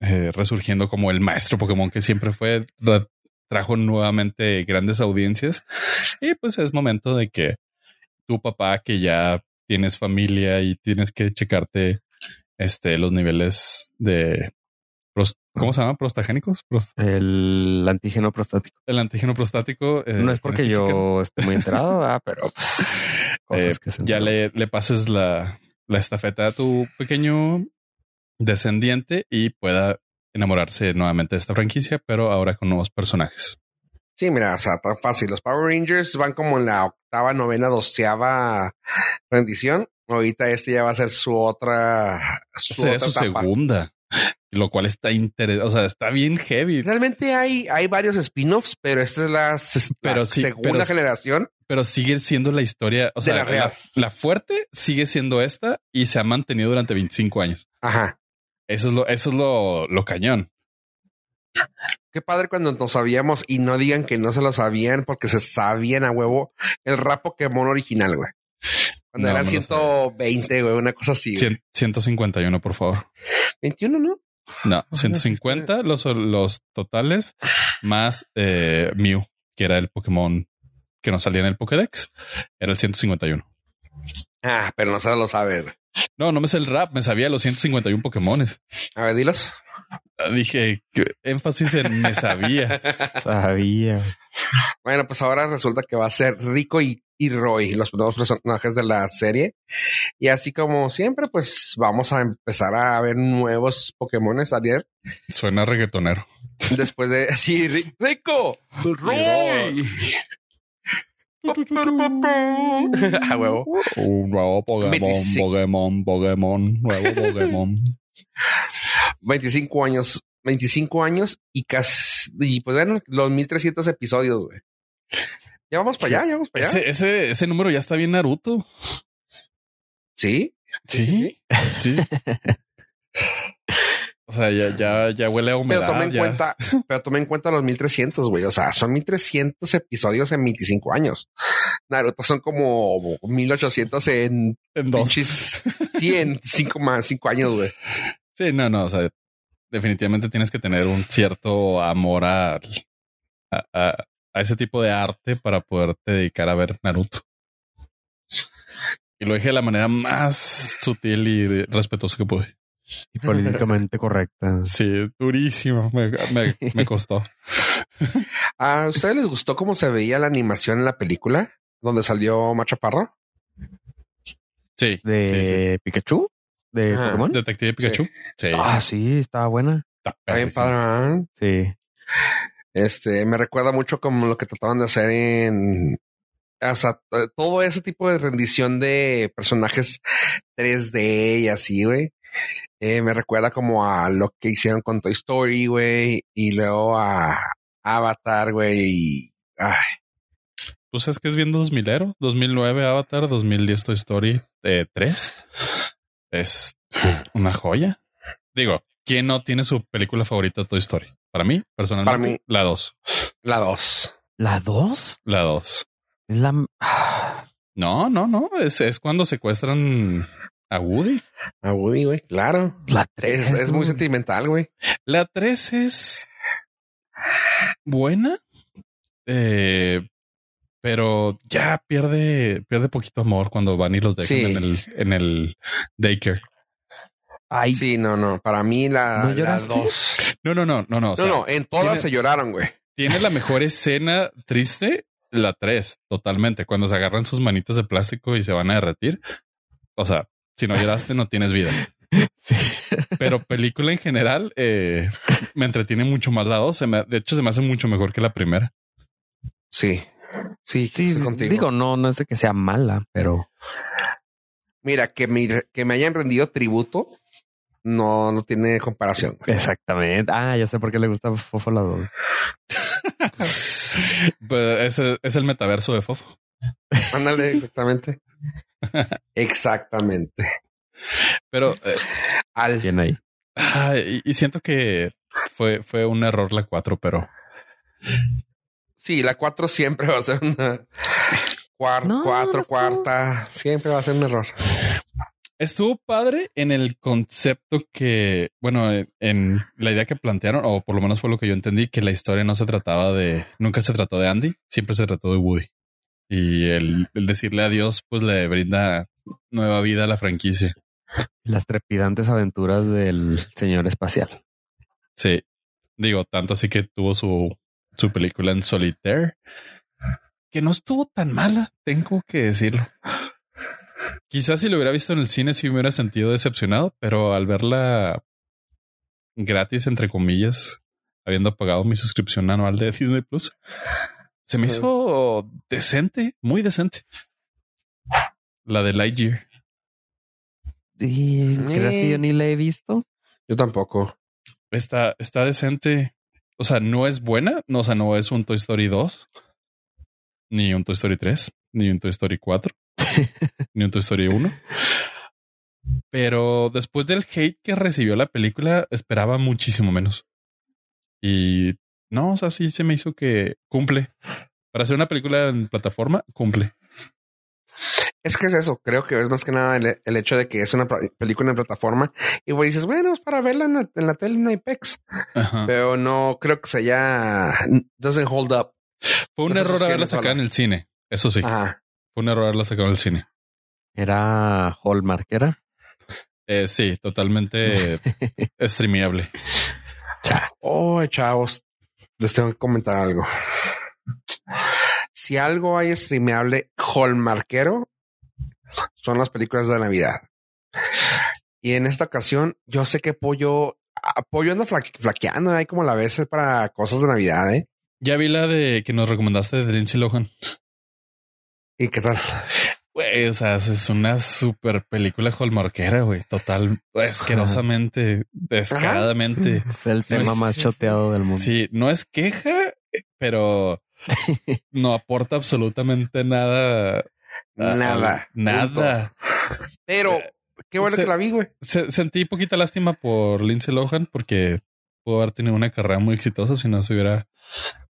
eh, resurgiendo como el maestro Pokémon que siempre fue, ra- trajo nuevamente grandes audiencias. Y pues es momento de que tu papá, que ya tienes familia y tienes que checarte este, los niveles de... ¿Cómo se llama? ¿Prostagénicos? Prost- El antígeno prostático. el antígeno prostático. eh, No es porque checar. yo esté muy enterado, ah, pero pues, cosas Eh, que se ya le, le pases la, la estafeta a tu pequeño descendiente y pueda enamorarse nuevamente de esta franquicia, pero ahora con nuevos personajes. Sí, mira, o sea, tan fácil. Los Power Rangers van como en la octava, novena, doceava rendición. Ahorita este ya va a ser su otra, su Sería otra su etapa. segunda, lo cual está interesante. O sea, está bien heavy, Realmente hay, hay varios spin-offs, pero esta es la, sí, segunda pero- generación. pero sigue siendo la historia. O sea, la la, la fuerte sigue siendo esta y se ha mantenido durante 25 años. Ajá. Eso es lo, eso es lo, lo cañón. Qué padre cuando nos sabíamos y no digan que no se lo sabían porque se sabían a huevo el rap Pokémon original, güey. Cuando No, eran no lo 120, güey, una cosa así. güey. Cien- 151, por favor. 21, ¿no? No, 150 los, los totales más eh, Mew, que era el Pokémon que no salía en el Pokédex, era el 151. Ah, pero no se lo sabe. No, no me sé el rap, me sabía los 151 Pokémones. A ver, dilos. Ah, Dije, que énfasis en me sabía. Sabía. Bueno, pues ahora resulta que va a ser Rico y, y Roy, los nuevos personajes de la serie. Y así como siempre, pues vamos a empezar a ver nuevos Pokémones ayer. Suena reggaetonero. Después de sí, Ri- Rico, Roy. a huevo. Un nuevo Pokémon, 25. Pokémon, Pokémon, nuevo Pokémon. 25 años, 25 años y casi, y pues bueno, los 1300 episodios, güey. Ya vamos para allá, ya vamos para allá. Ese, ese, ese número ya está bien Naruto. Sí. Sí, sí. O sea, ya, ya, ya huele a Pero humedad. tome en ya. cuenta, pero tome en cuenta los 1300, güey. O sea, son 1300 episodios en 25 años. Naruto son como 1800 en En dos. pinches, sí, en cinco más, cinco años, güey. Sí, no, no, o sea, definitivamente tienes que tener un cierto amor a, a, a- a ese tipo de arte para poderte dedicar a ver Naruto. Y lo dije de la manera más sutil y respetuosa que pude. Y políticamente correcta. Sí, durísimo. Me, me, me costó. ¿A ustedes les gustó cómo se veía la animación en la película donde salió Machaparro? Sí. De sí, sí. Pikachu, de Ajá. Pokémon. Detective Pikachu. Sí. Ah, sí, estaba buena. Está bien ¿verdad? Sí. Este me recuerda mucho como lo que trataban de hacer en o sea, todo ese tipo de rendición de personajes 3D y así, güey. Eh, me recuerda como a lo que hicieron con Toy Story, güey, y luego a Avatar, güey. Y, ay, Pues es que es bien 2000ero. 2009 Avatar, 2010 Toy Story eh, 3. Es una joya. Digo, ¿quién no tiene su película favorita Toy Story? Para mí, personalmente, Para mí. la 2. la 2. ¿La 2? La 2. Es la... No, no, no. Es, es cuando secuestran a Woody. A Woody, güey, claro. La 3. Es, es muy sentimental, güey. La 3 es buena, eh, pero ya pierde, pierde poquito amor cuando van y los dejan Sí. en el, en el daycare. Ay, Sí, no, no. Para mí la, ¿No la lloraste? 2. No, no, no, no, no. o No, sea, no, en todas tiene- se lloraron, güey. Tiene la mejor escena triste, la 3, totalmente. Cuando se agarran sus manitas de plástico y se van a derretir. O sea, si no lloraste, no tienes vida. Pero película en general, eh, me entretiene mucho más la 2. Se me- de hecho, se me hace mucho mejor que la primera. Sí. Sí, sí, digo, no, no es de que sea mala, pero Mira, que me, que me hayan rendido tributo no, no tiene comparación. exactamente. Ah, ya sé por qué le gusta Fofo la 2. Pues ese es el metaverso de Fofo. Ándale, exactamente. Exactamente. Pero eh, Al ¿Quién ahí? ah, y, y siento que fue, fue un error la 4, pero sí, la 4 siempre va a ser una cuar- No, cuatro, cuarta. Siempre va a ser un error. Estuvo padre en el concepto que, bueno, en- en la idea que plantearon, o por lo menos fue lo que yo entendí, que la historia no se trataba de, nunca se trató de Andy, siempre se trató de Woody. Y el, el decirle adiós, pues le brinda nueva vida a la franquicia. Las trepidantes aventuras del señor espacial. Sí. Digo, tanto así que tuvo su, su película en Solitaire, que no estuvo tan mala, tengo que decirlo. Quizás si lo hubiera visto en el cine sí me hubiera sentido decepcionado, pero al verla gratis, entre comillas, habiendo pagado mi suscripción anual de Disney Plus, se me hizo decente, muy decente. La de Lightyear. ¿Y crees que yo ni la he visto? Yo tampoco. Está, está decente. O sea, no es buena. No, o sea, no es un Toy Story 2, ni un Toy Story 3, ni un Toy Story 4, ni un Toy Story 1. Pero después del hate que recibió la película, esperaba muchísimo menos. Y no, o sea, sí se me hizo que cumple. Para hacer una película en plataforma, cumple. Es que es eso. Creo que es más que nada el, el hecho de que es una película en plataforma y güey dices, bueno, es para verla en la, en la tele en Apex, Ajá. pero no creo que se haya doesn't hold up. Fue un error haberla sacado en el cine. Eso sí, Ajá. Fue un error haberla sacado en el cine. Era Hallmark, ¿era? Eh, sí, totalmente streameable. Oh, chavos, les tengo que comentar algo. Si algo hay streameable hallmarkero, son las películas de Navidad. Y en esta ocasión, yo sé que Pollo, ah, Pollo anda fla- flaqueando ahí como la vez para cosas de Navidad, ¿eh? Ya vi la de que nos recomendaste de Lindsay Lohan. ¿Y qué tal? Güey, o sea, es una super película hallmarkera, güey. Total, asquerosamente, descaradamente. Es el No tema es- más choteado del mundo. Sí, no es queja, pero no aporta absolutamente nada. Nada. Nada. Pero qué bueno Se- que la vi, güey. Se- sentí poquita lástima por Lindsay Lohan porque pudo haber tenido una carrera muy exitosa si no se hubiera.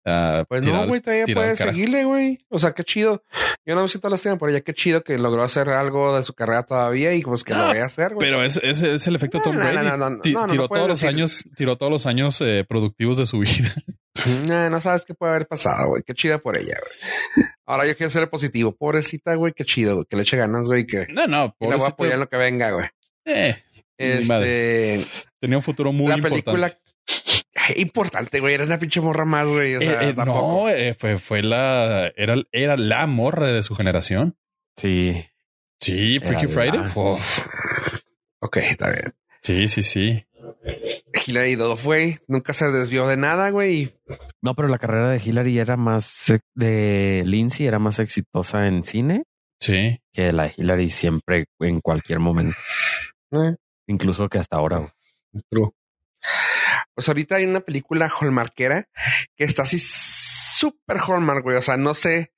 ah, Pues tirado- no, güey, todavía puede seguirle, güey. O sea, qué chido. Yo no me siento lástima por ella. Qué chido que logró hacer algo de su carrera todavía y pues que lo vaya a hacer, güey. Pero es, es, es el efecto No, Tom no, Brady. no, no, no, Ti- no, no, tiró todos los decir- años, tiró todos los años eh, productivos de su vida. No, no sabes qué puede haber pasado, güey. Qué chida por ella, güey. Ahora yo quiero ser positivo. Pobrecita, güey. Qué chido, güey. Que le eche ganas, güey. Que No, no, y la voy a apoyar en lo que venga, güey. Eh, Este. Tenía un futuro muy la película. Importante, güey. Era una pinche morra más, güey. O sea, Eh, eh, tampoco. no, eh, fue, fue la, era, era la morra de su generación. Sí. Sí, Freaky Era Friday. la- Uf. Ok, está bien. Sí, sí, sí. Hilary Duff, güey. Nunca se desvió de nada, güey. No, pero la carrera de Hillary era más de Lindsay era más exitosa en cine Sí. que la de Hillary siempre en cualquier momento, eh, incluso que hasta ahora. güey. True. Pues ahorita hay una película hallmarkera que está así súper Hallmark, güey. O sea, no sé,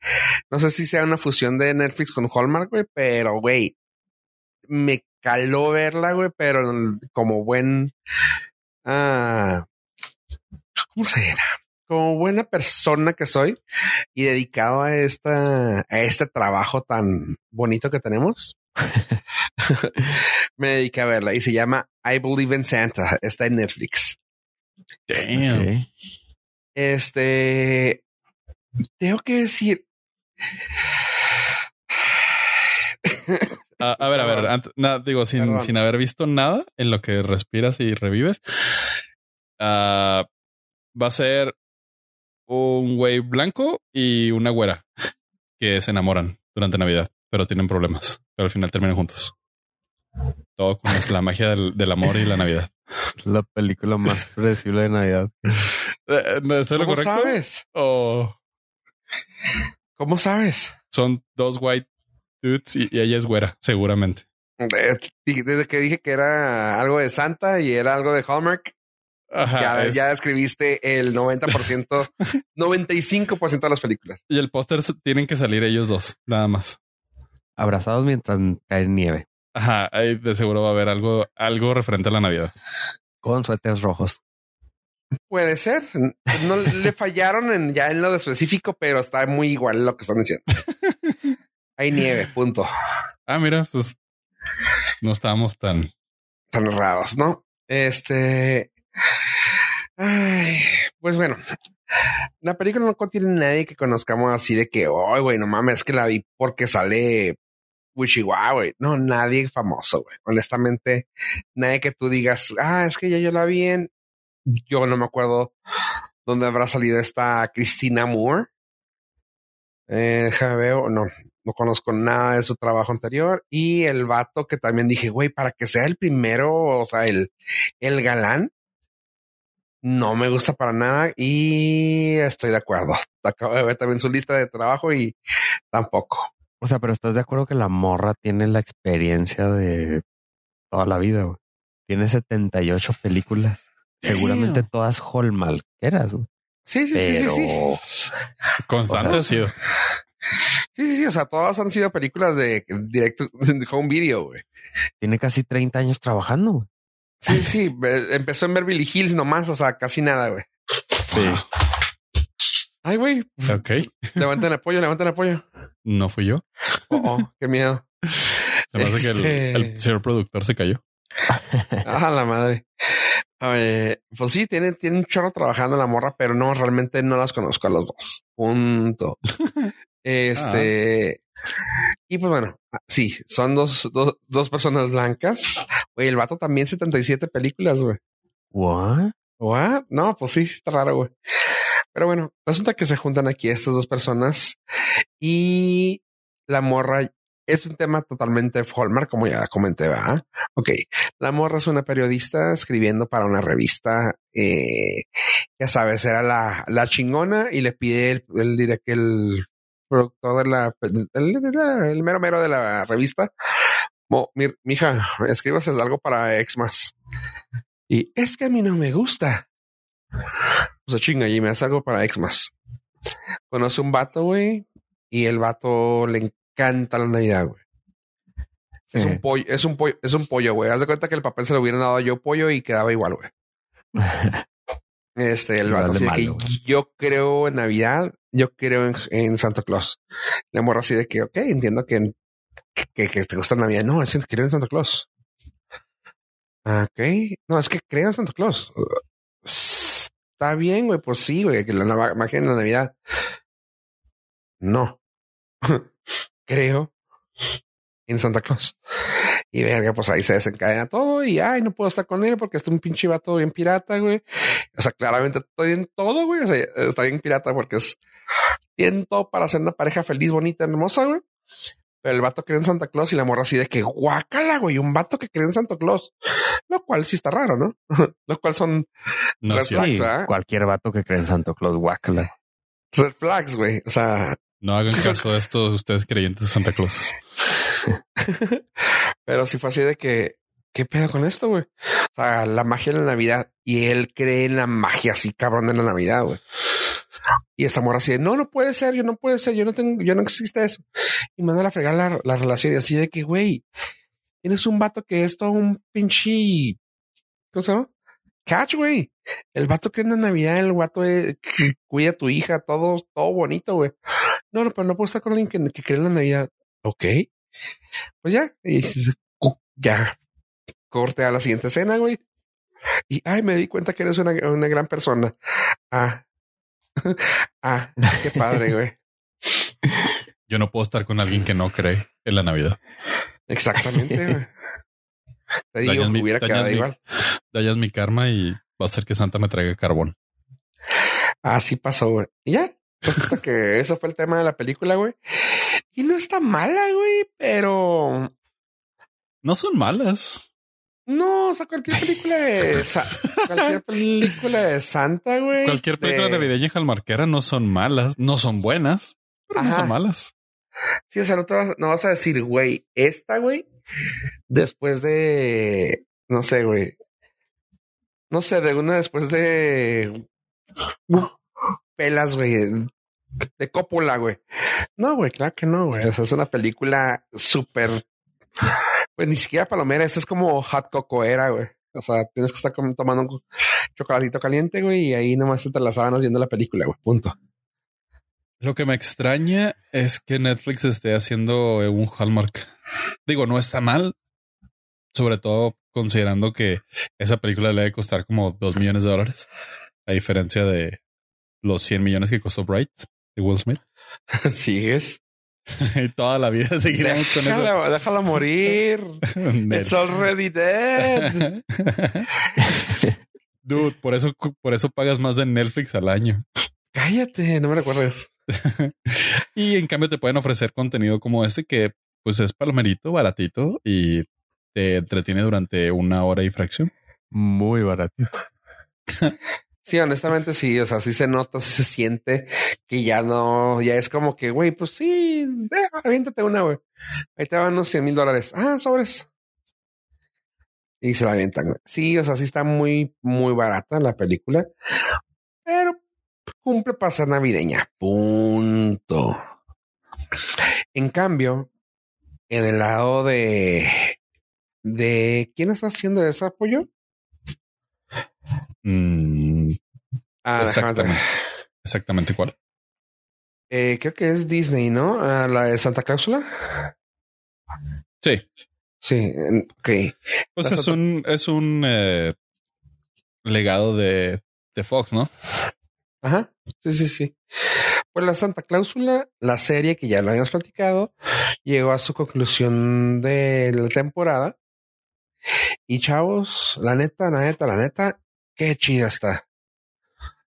no sé si sea una fusión de Netflix con Hallmark, güey, pero güey, me caló verla, güey, pero como buen, ah, ¿cómo se dirá? Como buena persona que soy y dedicado a esta, a este trabajo tan bonito que tenemos, me dediqué a verla y se llama I Believe in Santa. Está en Netflix. Damn. Este, tengo que decir, A, a ver, a ver, Perdón. ant- nada, digo, sin, Perdón. sin haber visto nada en lo que respiras y revives, ah, va a ser un güey blanco y una güera que se enamoran durante Navidad, pero tienen problemas, pero al final terminan juntos. Todo con la magia del, del amor y la Navidad. La película más predecible de Navidad. Eh, ¿no ¿Estoy lo ¿cómo correcto? sabes? ¿O ¿Cómo sabes? son dos white dudes y, y ella es güera, seguramente? Eh, Desde que dije que era algo de Santa y era algo de Hallmark, Ajá, ya, es- ya escribiste el 90%, 95% de las películas. Y el póster tienen que salir ellos dos, nada más. Abrazados mientras cae nieve, Ajá, ahí de seguro va a haber algo, algo referente a la Navidad. con suéteres rojos. Puede ser. No le fallaron en, ya en lo de específico, pero está muy igual lo que están diciendo. Hay nieve, punto. Ah, mira, pues no estábamos tan. Tan errados, ¿no? Este. Ay, pues bueno, la película no contiene nadie que conozcamos así de que, oh, güey, no mames, es que la vi porque sale Wishiwa, güey. No, nadie famoso, güey. Honestamente, nadie que tú digas, ah, es que ya yo la vi en. Yo no me acuerdo dónde habrá salido esta Cristina Moore. Eh, ver, no, no conozco nada de su trabajo anterior. Y el vato que también dije, güey, para que sea el primero, o sea, el, el galán, no me gusta para nada y estoy de acuerdo. Acabo de ver también su lista de trabajo y tampoco. O sea, pero estás de acuerdo que la morra tiene la experiencia de toda la vida, güey. Tiene 78 películas. Seguramente Damn. todas Hallmarkeras, güey. Sí, sí, sí, Pero sí, sí. Constante O ha sido. Sí, sí, sí. O sea, todas han sido películas de directo de home video, güey. tiene casi 30 años trabajando, güey. Sí, sí. Empezó en Beverly Hills nomás, o sea, casi nada, güey. Sí. Ay, güey. Ok, Levanten apoyo, levanten apoyo. no fui yo. Oh, oh, qué miedo. Se me hace que Este- el, el señor productor se cayó. Ah, la madre. Oye, pues sí, tiene, tiene un chorro trabajando en la morra, pero no, realmente no las conozco a los dos. Punto. Este. Y pues bueno, sí, son dos, dos, dos personas blancas. Güey, el vato también 77 películas, güey. What? What? No, pues sí, está raro, güey. Pero bueno, resulta que se juntan aquí estas dos personas y la morra es un tema totalmente Hallmark, como ya comenté, ¿verdad? Ok, la morra es una periodista escribiendo para una revista, eh, ya sabes, era la, la chingona y le pide el, el, el productor de la, el, el- mero mero de la revista, Mo, mi, mija, escríbase algo para Xmas. Y es que a mí no me gusta. O sea, chinga, y me hace algo para Xmas. Conoce un vato, güey, y el vato le encanta la Navidad, güey. Es un pollo, es un pollo, es un pollo, güey. Haz de cuenta que el papel se lo hubieran dado a yo pollo y quedaba igual, güey. Este, el vato así de que yo creo en Navidad, yo creo en, en Santa Claus. Le morra así de que, ok, entiendo que, que, que te gusta Navidad. No, es que creo en Santa Claus. Ah, Ok, no, es que creo en Santa Claus. Está bien, güey, pues sí, güey, que la magia en la Navidad. No. creo en Santa Claus. Y verga, pues ahí se desencadena todo y ay, no puedo estar con él porque está un pinche vato bien pirata, güey. O sea, claramente estoy en todo, güey. O sea, está bien pirata porque es tiene todo para ser una pareja feliz, bonita, hermosa, güey. Pero el vato cree en Santa Claus y la morra así de que guácala, güey, un vato que cree en Santa Claus. Lo cual sí está raro, ¿no? Lo cual son No, red sí, flags, ¿verdad? cualquier vato que cree en Santo Claus, guácala. Red flags, güey. O sea, no hagan Sí, son- caso de estos ustedes creyentes de Santa Claus. pero sí fue así de que, ¿qué pedo con esto, güey? O sea, la magia de la Navidad y él cree en la magia así cabrón de la Navidad, güey. Y esta morra así de, no, no puede ser, yo no puede ser, yo no tengo, yo no existe eso. Y manda a fregar la, la relación y así de que, güey, tienes un vato que es todo un pinche, ¿cómo se llama? Catch, güey. El vato cree en la Navidad, el vato eh, que cuida a tu hija, todo, todo bonito, güey. No, no, no puedo estar con alguien que, que cree en la Navidad. Ok. Pues ya, y ya corte a la siguiente escena, güey. Y ay, me di cuenta que eres una, una gran persona. Ah, ah, qué padre, güey. Yo no puedo estar con alguien que no cree en la Navidad. Exactamente, güey. Te digo Dañas que mi- hubiera dañas quedado mi- igual. Dañas mi karma y va a hacer que Santa me traiga carbón. Así pasó, güey. Y ya. Resulta que eso fue el tema de la película, güey. Y no está mala, güey, pero No son malas. No, o sea, cualquier película de cualquier película de Santa, güey. Cualquier película de- navideña jalmarquera no son malas, no son buenas, pero no son malas. Sí, o sea, no, te vas, no vas a decir, güey, esta, güey, después de, no sé, güey, no sé, de una después de pelas, güey, de cópula, güey. No, güey, claro que no, güey. O sea, es una película súper, pues ni siquiera palomera, esta es como hot cocoera, güey. O sea, tienes que estar tomando un chocolatito caliente, güey, y ahí nomás te las sábanas viendo la película, güey, punto. Lo que me extraña es que Netflix esté haciendo un Hallmark. Digo, no está mal, sobre todo considerando que esa película le debe costar como dos millones de dólares, a diferencia de los 100 millones que costó Bright de Will Smith. ¿Sigues? y toda la vida seguiremos con eso. Déjala, déjala morir. It's already dead. Dude, por eso, por eso pagas más de Netflix al año. Cállate, no me recuerdes. Y en cambio te pueden ofrecer contenido como este que pues es palomerito, baratito y te entretiene durante una hora y fracción. Muy baratito. Sí, honestamente sí, o sea, sí se nota, sí se siente que ya no, ya es como que, güey, pues sí, eh, aviéntate una, güey. Ahí te van unos 100 mil dólares. Ah, sobres. Y se la avientan. Sí, o sea, sí está muy, muy barata la película, pero cumple para ser navideña. Punto. En cambio, en el lado de, de quién está haciendo ese apoyo? Mm, Ah, exactamente. Exactamente cuál. Eh, creo que es Disney, ¿no? Ah, la de Santa Cláusula. Sí, Sí, ok. pues es un, es un eh, legado de, de Fox, ¿no? Ajá. Sí, sí, sí. Pues la Santa Cláusula, la serie que ya lo habíamos platicado, llegó a su conclusión de la temporada. Y chavos, la neta, la neta, la neta, qué chida está.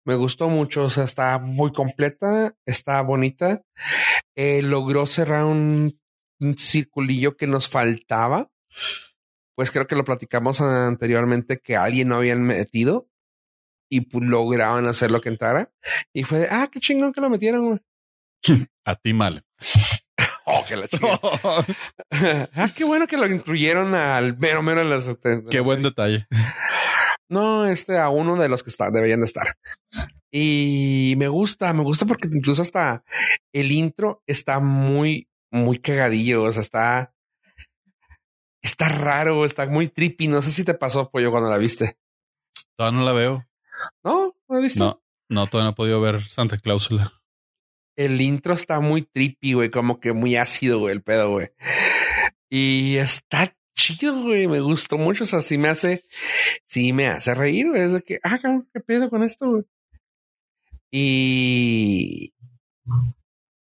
Me gustó mucho, o sea, está muy completa, está bonita. Eh, logró cerrar un, un circulillo que nos faltaba. Pues creo que lo platicamos anteriormente que alguien no habían metido y lograban hacer lo que entrara. Y fue de, ah, qué chingón que lo metieron, güey. A ti mal. Oh, que la ah, qué bueno que lo incluyeron al mero mero de las. Qué buen detalle. No, este a uno de los que está, deberían de estar. Y me gusta, me gusta porque incluso hasta el intro está muy, muy cagadillo. O sea, está, está raro, está muy trippy. No sé si te pasó, pollo, cuando la viste. Todavía no la veo. No, no la viste. No, no, todavía no he podido ver Santa Cláusula. El intro está muy trippy, güey, como que muy ácido, güey, el pedo, güey. Y está chido, güey, me gustó mucho. O sea, sí me hace, sí me hace reír, güey. Es de que, ah, qué pedo con esto, güey. Y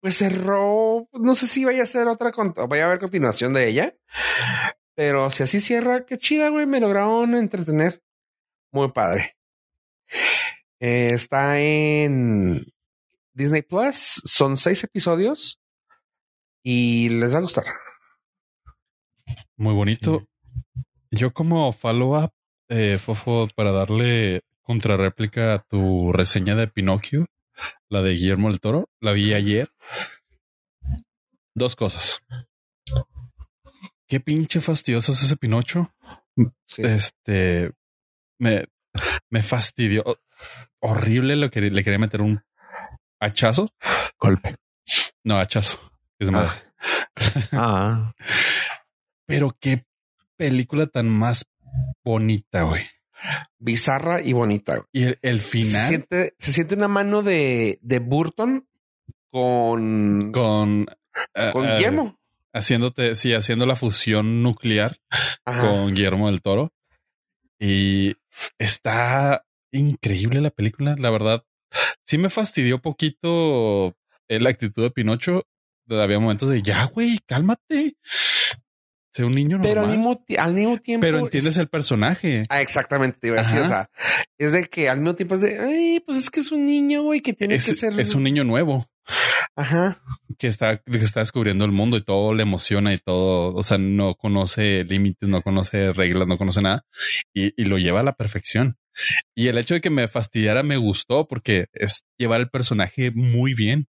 pues cerró, no sé si vaya a ser otra, vaya a haber continuación de ella, Pero si así cierra, qué chida, güey. Me lograron entretener. Muy padre. Está en Disney Plus. Son seis episodios y les va a gustar. Muy bonito. Yo como follow-up, eh, Fofo, para darle contrarréplica a tu reseña de Pinocchio, la de Guillermo del Toro, la vi ayer. Dos cosas. Qué pinche fastidioso es ese Pinocho. Sí. Este me, me fastidió. Horrible lo que le quería meter un hachazo. Golpe. No, hachazo. Es madre. Ah, Pero qué película tan más bonita, güey. Bizarra y bonita. güey. Y el, el Se final siente, se siente una mano de, de Burton con, con, con, eh, Guillermo. haciéndote, sí, haciendo la fusión nuclear Ajá. con Guillermo del Toro. Y está increíble la película, la verdad. Sí me fastidió poquito eh, la actitud de Pinocho. Había momentos de ya, güey, cálmate. Sé un niño normal. Pero al mismo, ti- al mismo tiempo. Pero entiendes es- el personaje. Ah, exactamente, te iba a decir. O sea, es de que al mismo tiempo es de, ay, pues es que es un niño, güey, que tiene Es, que ser. es un niño nuevo Ajá. que está, que está descubriendo el mundo y todo le emociona y todo. O sea, no conoce límites, no conoce reglas, no conoce nada y, y lo lleva a la perfección. Y el hecho de que me fastidiara me gustó porque es llevar el personaje muy bien.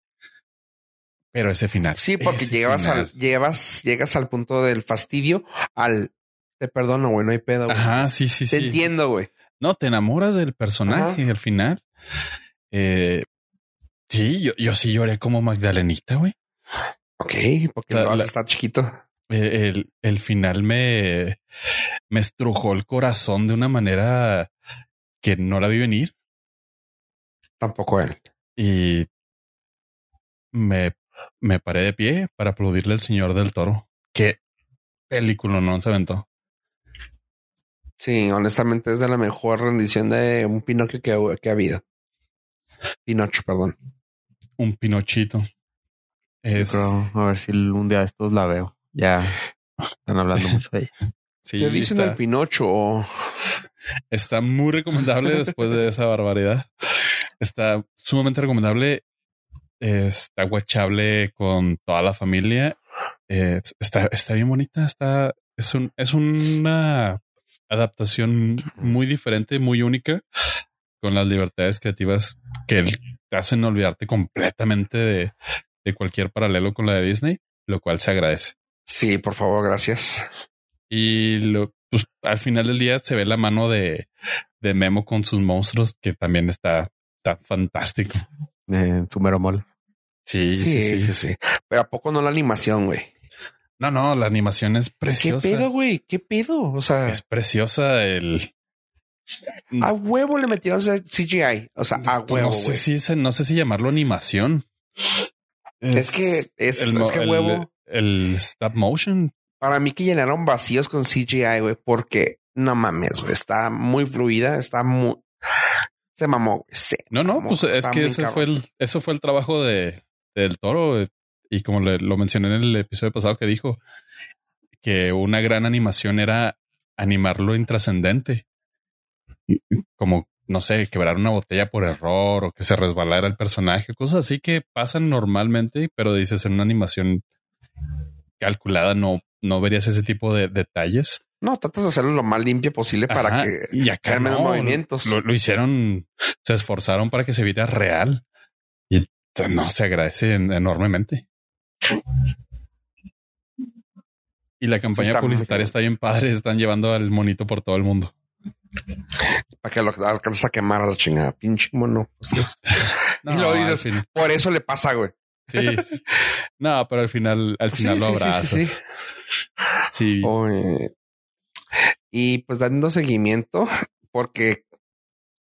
Pero ese final. Sí, porque final. al, llevas, llegas al punto del fastidio, al te perdono, güey, no hay pedo. güey. Ajá, sí, sí, Te sí. entiendo, güey. No, te enamoras del personaje al final. Eh, sí, yo, yo sí lloré como Magdalenita, güey. Ok, porque La- no vas la- a estar chiquito. El, el final me, me estrujó el corazón de una manera que no la vi venir Tampoco él. y me, me paré de pie para aplaudirle al señor del toro. Qué película no se aventó. Sí, honestamente es de la mejor rendición de un Pinocchio que, ha- que ha habido. Pinocho, perdón. Un pinochito. Es, creo, a ver si un día de estos la veo. Ya están hablando mucho de ella. sí, Te dicen está, el Pinocho. está muy recomendable después de esa barbaridad. Está sumamente recomendable. Está guachable con toda la familia. Eh, está, está bien bonita. Está, es un, es una adaptación muy diferente, muy única, con las libertades creativas que te hacen olvidarte completamente de, de cualquier paralelo con la de Disney, lo cual se agradece. Sí, por favor, gracias. Y lo, pues, al final del día se ve la mano de, de Memo con sus monstruos, que también está, está fantástico. En su mero mole. Sí, Sí, sí, sí, Pero a poco no la animación, güey. No, no, la animación es ¿Qué preciosa. pedo, güey? ¿Qué pedo? O sea, Es preciosa el. a huevo le metieron CGI. O sea, a huevo, no sé güey. si no sé si llamarlo animación. Es que es, el, es que el- huevo. el stop motion. Para mí que llenaron vacíos con CGI, güey, porque no mames, güey. Está muy fluida, está muy. Se mamó, güey. Se No, no, mamó, pues es que ese cabrón. fue el, eso fue el trabajo de del toro. eh, Y como le- lo mencioné en el episodio pasado que dijo que una gran animación era animar lo intrascendente. Como, no sé, quebrar una botella por error o que se resbalara el personaje, cosas así que pasan normalmente, pero dices en una animación calculada no, no verías ese tipo de detalles. No, tratas de hacerlo lo más limpio posible para que y acá menos no, movimientos. Lo, lo hicieron, se esforzaron para que se viera real y no se agradece en- enormemente. Y la campaña está publicitaria está bien padre. Están llevando al monito por todo el mundo. para que lo alcances a quemar a la chingada. Pinche mono. No, Y al dices, fin- Por eso le pasa, güey. sí, no, pero al final, al final Sí, lo sí, sí, abrazas. sí, Sí. Y pues dando seguimiento, porque,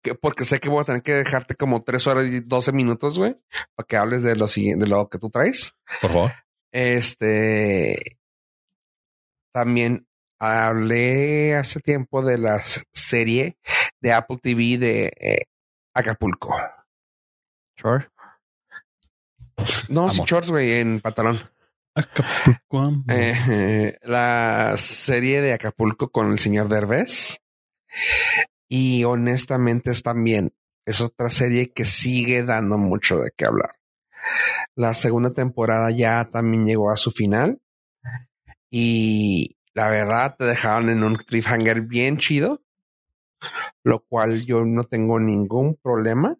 que- porque sé que voy a tener que dejarte como tres horas y doce minutos, güey, para que hables de lo siguiente, de lo que tú traes. por favor. Este también hablé hace tiempo de la serie de Apple TV de eh, Acapulco. Sure. No, sí, Amor. shorts, güey, en pantalón. Acapulco. Eh, la serie de Acapulco con el señor Derbez. Y honestamente es también, es otra serie que sigue dando mucho de qué hablar. La segunda temporada ya también llegó a su final. Y la verdad te dejaron en un cliffhanger bien chido. Lo cual yo no tengo ningún problema.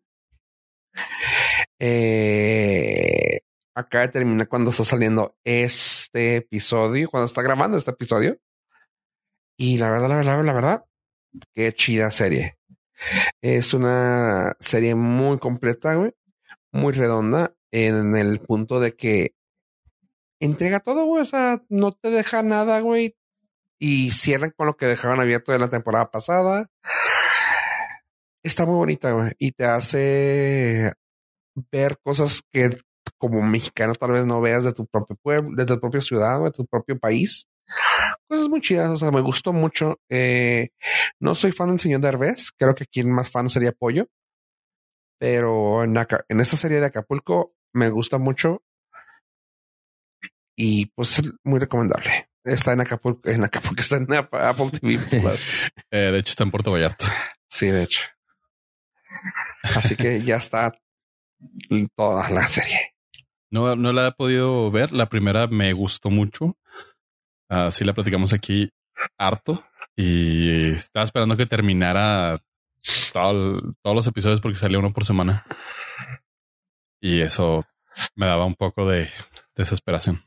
Eh, acaba de terminar cuando está saliendo este episodio, cuando está grabando este episodio. Y la verdad, la verdad, la verdad, qué chida serie. Es una serie muy completa, güey, muy redonda en el punto de que entrega todo, güey, o sea, no te deja nada, güey, y cierran con lo que dejaban abierto de la temporada pasada. Está muy bonita, güey, y te hace ver cosas que como mexicano tal vez no veas de tu propio pueblo, de tu propia ciudad, de tu propio país. Cosas muy chidas, o sea, me gustó mucho. Eh, no soy fan del señor Derbez, creo que quien más fan sería Pollo, pero en, en esta serie de Acapulco me gusta mucho y pues muy recomendable. Está en Acapulco, en Acapulco, está en Apple TV eh, de hecho, está en Puerto Vallarta. Sí, de hecho. Así que ya está toda la serie. No, no la he podido ver. La primera me gustó mucho. Así la platicamos aquí harto y estaba esperando que terminara todos los episodios porque salía uno por semana. Y eso me daba un poco de desesperación.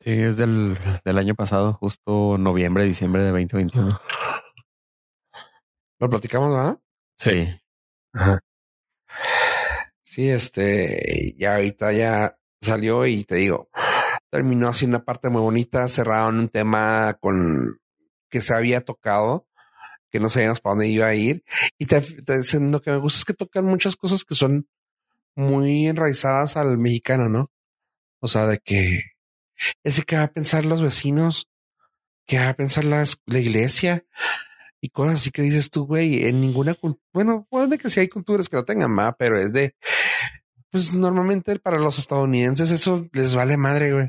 Sí, es del, del año pasado, justo noviembre, diciembre de 2021. ¿Lo platicamos, ah? Sí. Sí, este, ya ahorita ya salió y te digo, terminó así una parte muy bonita, cerraron un tema con que se había tocado, que no sabíamos para dónde iba a ir. Y te, lo que me gusta es que tocan muchas cosas que son muy enraizadas al mexicano, ¿no? O sea, de que ese que va a pensar los vecinos, que va a pensar las, la iglesia y cosas así que dices tú, güey, en ninguna cultura, bueno, puede que sí hay culturas que lo tengan más, pero es de, pues normalmente para los estadounidenses eso les vale madre, güey.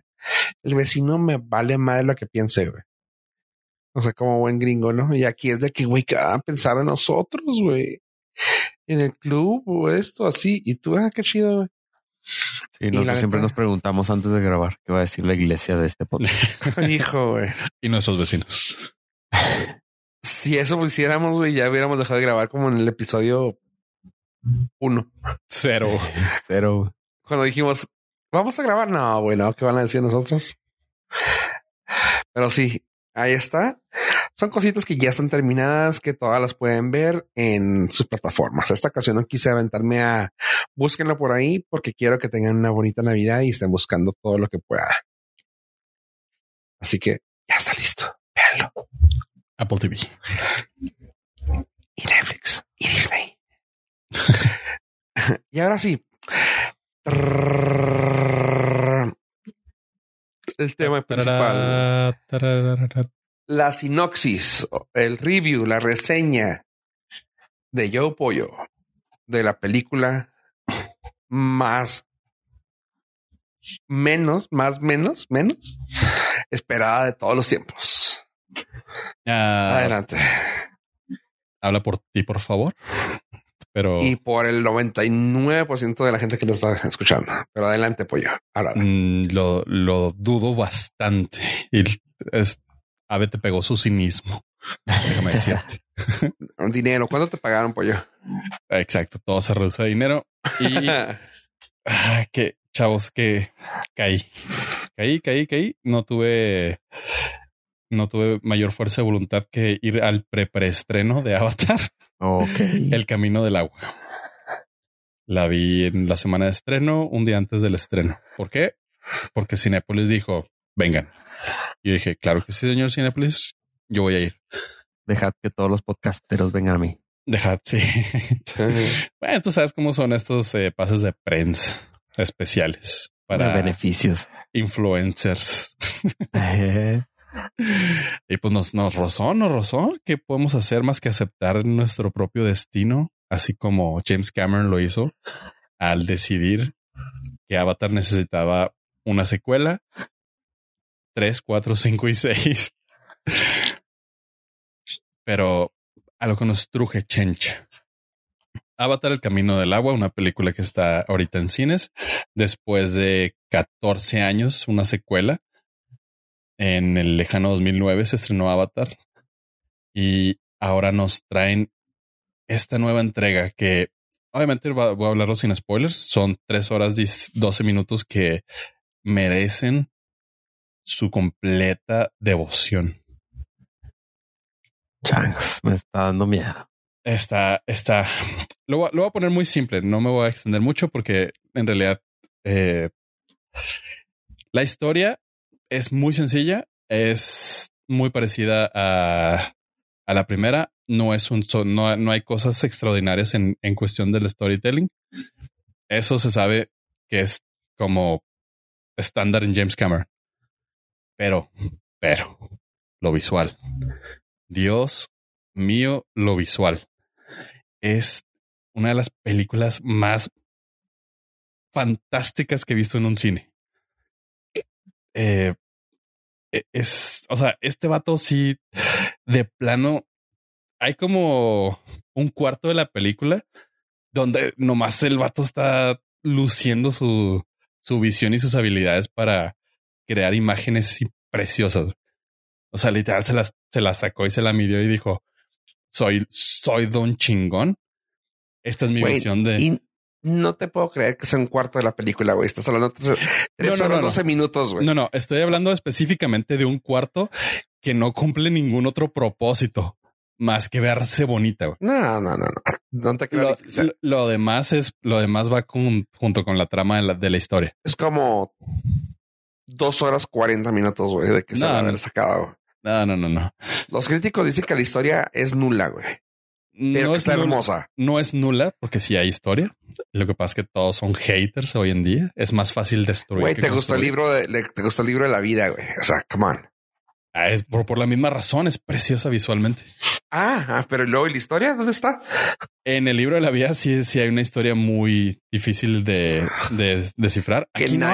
El vecino me vale madre lo que piense, güey. O sea, como buen gringo, ¿no? Y aquí es de que, güey, que van a pensar en nosotros, güey. En el club o esto, así. Y tú, ah, qué chido, güey. Sí, nosotros siempre nos preguntamos antes de grabar qué va a decir la iglesia de este podcast. Hijo, güey. Y nuestros vecinos. si eso lo hiciéramos, güey, ya hubiéramos dejado de grabar como en el episodio uno. Cero. Cero. Cuando dijimos, vamos a grabar, no, bueno, ¿qué van a decir nosotros? Pero sí, ahí está. Son cositas que ya están terminadas, que todas las pueden ver en sus plataformas. Esta ocasión no quise aventarme a búsquenlo por ahí porque quiero que tengan una bonita Navidad y estén buscando todo lo que puedan. Así que ya está listo. Véanlo. Apple TV. Y Netflix. Y Disney. y ahora sí. El tema principal. La sinopsis, el review, la reseña de Joe Pollo de la película más menos, más menos, menos esperada de todos los tiempos. Adelante. Habla por ti, por favor. Pero... Y por el 99% de la gente que lo está escuchando. Pero adelante, pollo. Mm, lo, lo, dudo bastante. Y es, Ave te pegó su cinismo. Déjame decirte. dinero. ¿Cuánto te pagaron, pollo? Exacto. Todo se reduce a dinero. Y ah, que chavos, que caí. Caí, caí, caí. No tuve no tuve mayor fuerza de voluntad que ir al pre-preestreno de Avatar. El camino del agua. La vi en la semana de estreno, un día antes del estreno. ¿Por qué? Porque Cinepolis dijo, vengan. Y dije, claro que sí, señor Cinepolis, yo voy a ir. Dejad que todos los podcasteros vengan a mí. Dejad, sí. bueno, tú sabes cómo son estos eh, pases de prensa especiales para beneficios. Influencers. Y pues nos, nos rozó, nos rozó. ¿Qué podemos hacer más que aceptar nuestro propio destino? Así como James Cameron lo hizo al decidir que Avatar necesitaba una secuela, 3, 4, 5 y 6. Pero a lo que nos truje Chencha. Avatar, El Camino del Agua, una película que está ahorita en cines, después de 14 años, una secuela. En el lejano 2009 se estrenó Avatar y ahora nos traen esta nueva entrega que obviamente voy a hablarlo sin spoilers. Son 3 horas 12 minutos que merecen su completa devoción. Changos, me está dando miedo. Está, está. Lo, voy a poner muy simple. No me voy a extender mucho porque en realidad eh, la historia es muy sencilla. Es muy parecida a, a la primera. No es un, no, no hay cosas extraordinarias en, en cuestión del storytelling. Eso se sabe que es como estándar en James Cameron. Pero, pero, lo visual. Dios mío, lo visual. Es una de las películas más fantásticas que he visto en un cine. Eh, e, es, o sea, este vato sí, de plano, hay como un cuarto de la película donde nomás el vato está luciendo su, su visión y sus habilidades para crear imágenes preciosas. O sea, literal se las, se las sacó y se la midió y dijo, soy, soy don chingón. Esta es mi visión de... no te puedo creer que sea un cuarto de la película, güey. Estás hablando de tres horas, 12 minutos, güey. No, no, estoy hablando específicamente de un cuarto que no cumple ningún otro propósito más que verse bonita. Güey. No, no, no, no. No te creo. Lo, lo, demás es, lo demás va con, junto con la trama de la, de la historia. Es como dos horas 40 minutos, güey, de que se va a haber sacado. No, no, no, no. Los críticos dicen que la historia es nula, güey. Pero no está hermosa. No es nula porque sí hay historia. Lo que pasa es que todos son haters hoy en día. Es más fácil destruir. Güey, te gustó el libro de, te gustó el libro de la vida, güey. O sea, come on. Ah, es por, la misma razón, es preciosa visualmente. Ah, ah, pero luego la historia, ¿dónde está? En el libro de la vida sí, sí hay una historia muy difícil de, de descifrar. Aquí no,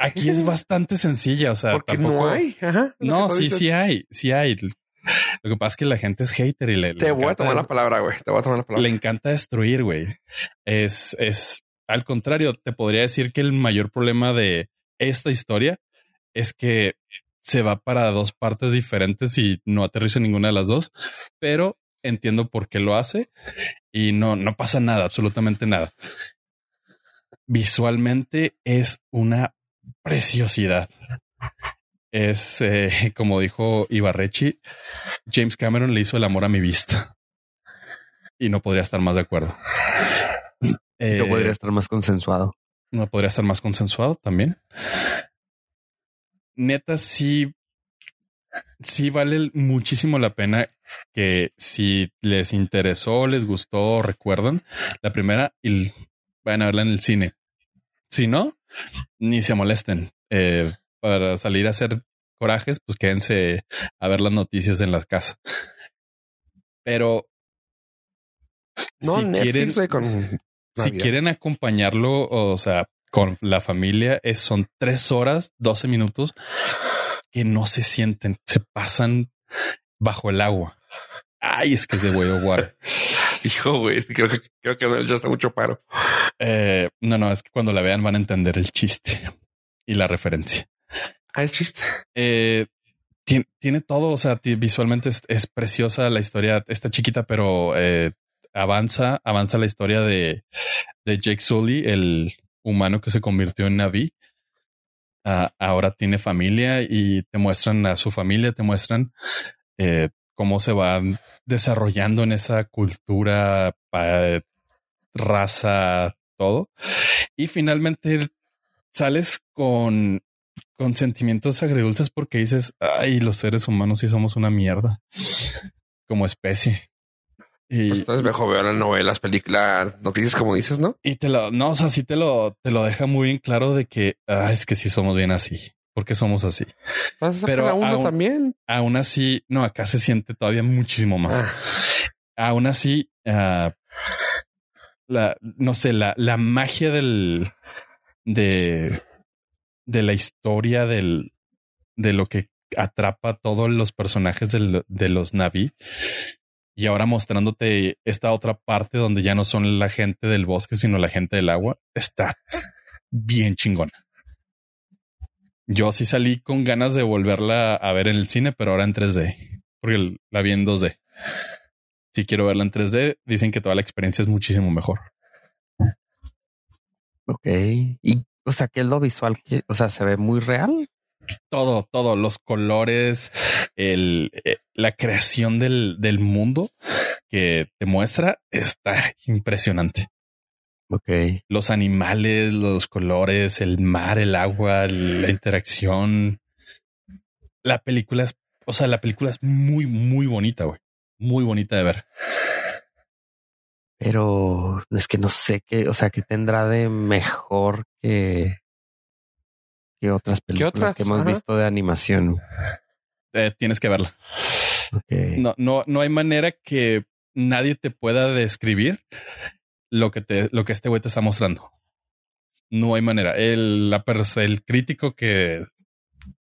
Aquí es bastante sencilla, o sea, no hay. no, sí, sí hay, sí hay. Lo que pasa es que la gente es hater y le. Te voy a tomar la palabra, güey. Te voy a tomar la palabra. Le encanta destruir, güey. Es, es al contrario, te podría decir que el mayor problema de esta historia es que se va para dos partes diferentes y no aterriza en ninguna de las dos, pero entiendo por qué lo hace y no, no pasa nada, absolutamente nada. Visualmente es una preciosidad. Es eh, como dijo Ibarrechi, James Cameron le hizo el amor a mi vista. Y no podría estar más de acuerdo. no eh, podría estar más consensuado. No podría estar más consensuado también. Neta, sí, sí vale muchísimo la pena que si les interesó, les gustó, recuerdan la primera y vayan a verla en el cine. Si no, ni se molesten. Eh, para salir a hacer corajes, pues quédense a ver las noticias en las casas. Pero no, si quieren, si quieren acompañarlo, o sea, con la familia, es, son tres horas, 12 minutos que no se sienten, se pasan bajo el agua. Ay, es que es de Way of Water. Hijo, güey, creo que, creo que ya está mucho paro. Eh, no, no, es que cuando la vean van a entender el chiste y la referencia. Ah, el chiste. Eh, tiene, todo, o sea, visualmente es, preciosa la historia, está chiquita, pero eh, avanza, avanza la historia de, de Jake Sully, el humano que se convirtió en Navi. Ah, ahora tiene familia y te muestran a su familia, te muestran cómo se van desarrollando en esa cultura, raza, todo. Y finalmente sales con, con sentimientos agridulces porque dices, ay, los seres humanos sí somos una mierda como especie. Y, pues entonces mejor veo las novelas, películas, noticias, como dices, ¿no? Y te lo, no, o sea, sí te lo, te lo deja muy bien claro de que ah, es que sí somos bien así, porque somos así. Pero aún, también. Aún así, no, acá se siente todavía muchísimo más. Ah. Aún así, uh, la, no sé, la, la magia del, de, de la historia del, de lo que atrapa a todos los personajes de los Navi. Y ahora mostrándote esta otra parte donde ya no son la gente del bosque, sino la gente del agua. Está bien chingona. Yo sí salí con ganas de volverla a ver en el cine, pero ahora en 3D, porque la vi en 2D. Si quiero verla en 3D, dicen que toda la experiencia es muchísimo mejor. Ok. Y, o sea, que es lo visual que, o sea, se ve muy real. Todo, todo, los colores, el, eh, la creación del, del mundo que te muestra está impresionante. Ok. Los animales, los colores, el mar, el agua, la interacción. La película es, o sea, la película es muy, muy bonita, güey. Muy bonita de ver. Pero es que no sé qué, o sea, qué tendrá de mejor que, que otras películas otras? que hemos Ajá. visto de animación. Eh, tienes que verla. No, no, no hay manera que nadie te pueda describir lo que te, lo que este güey te está mostrando. No hay manera. El, la el crítico que,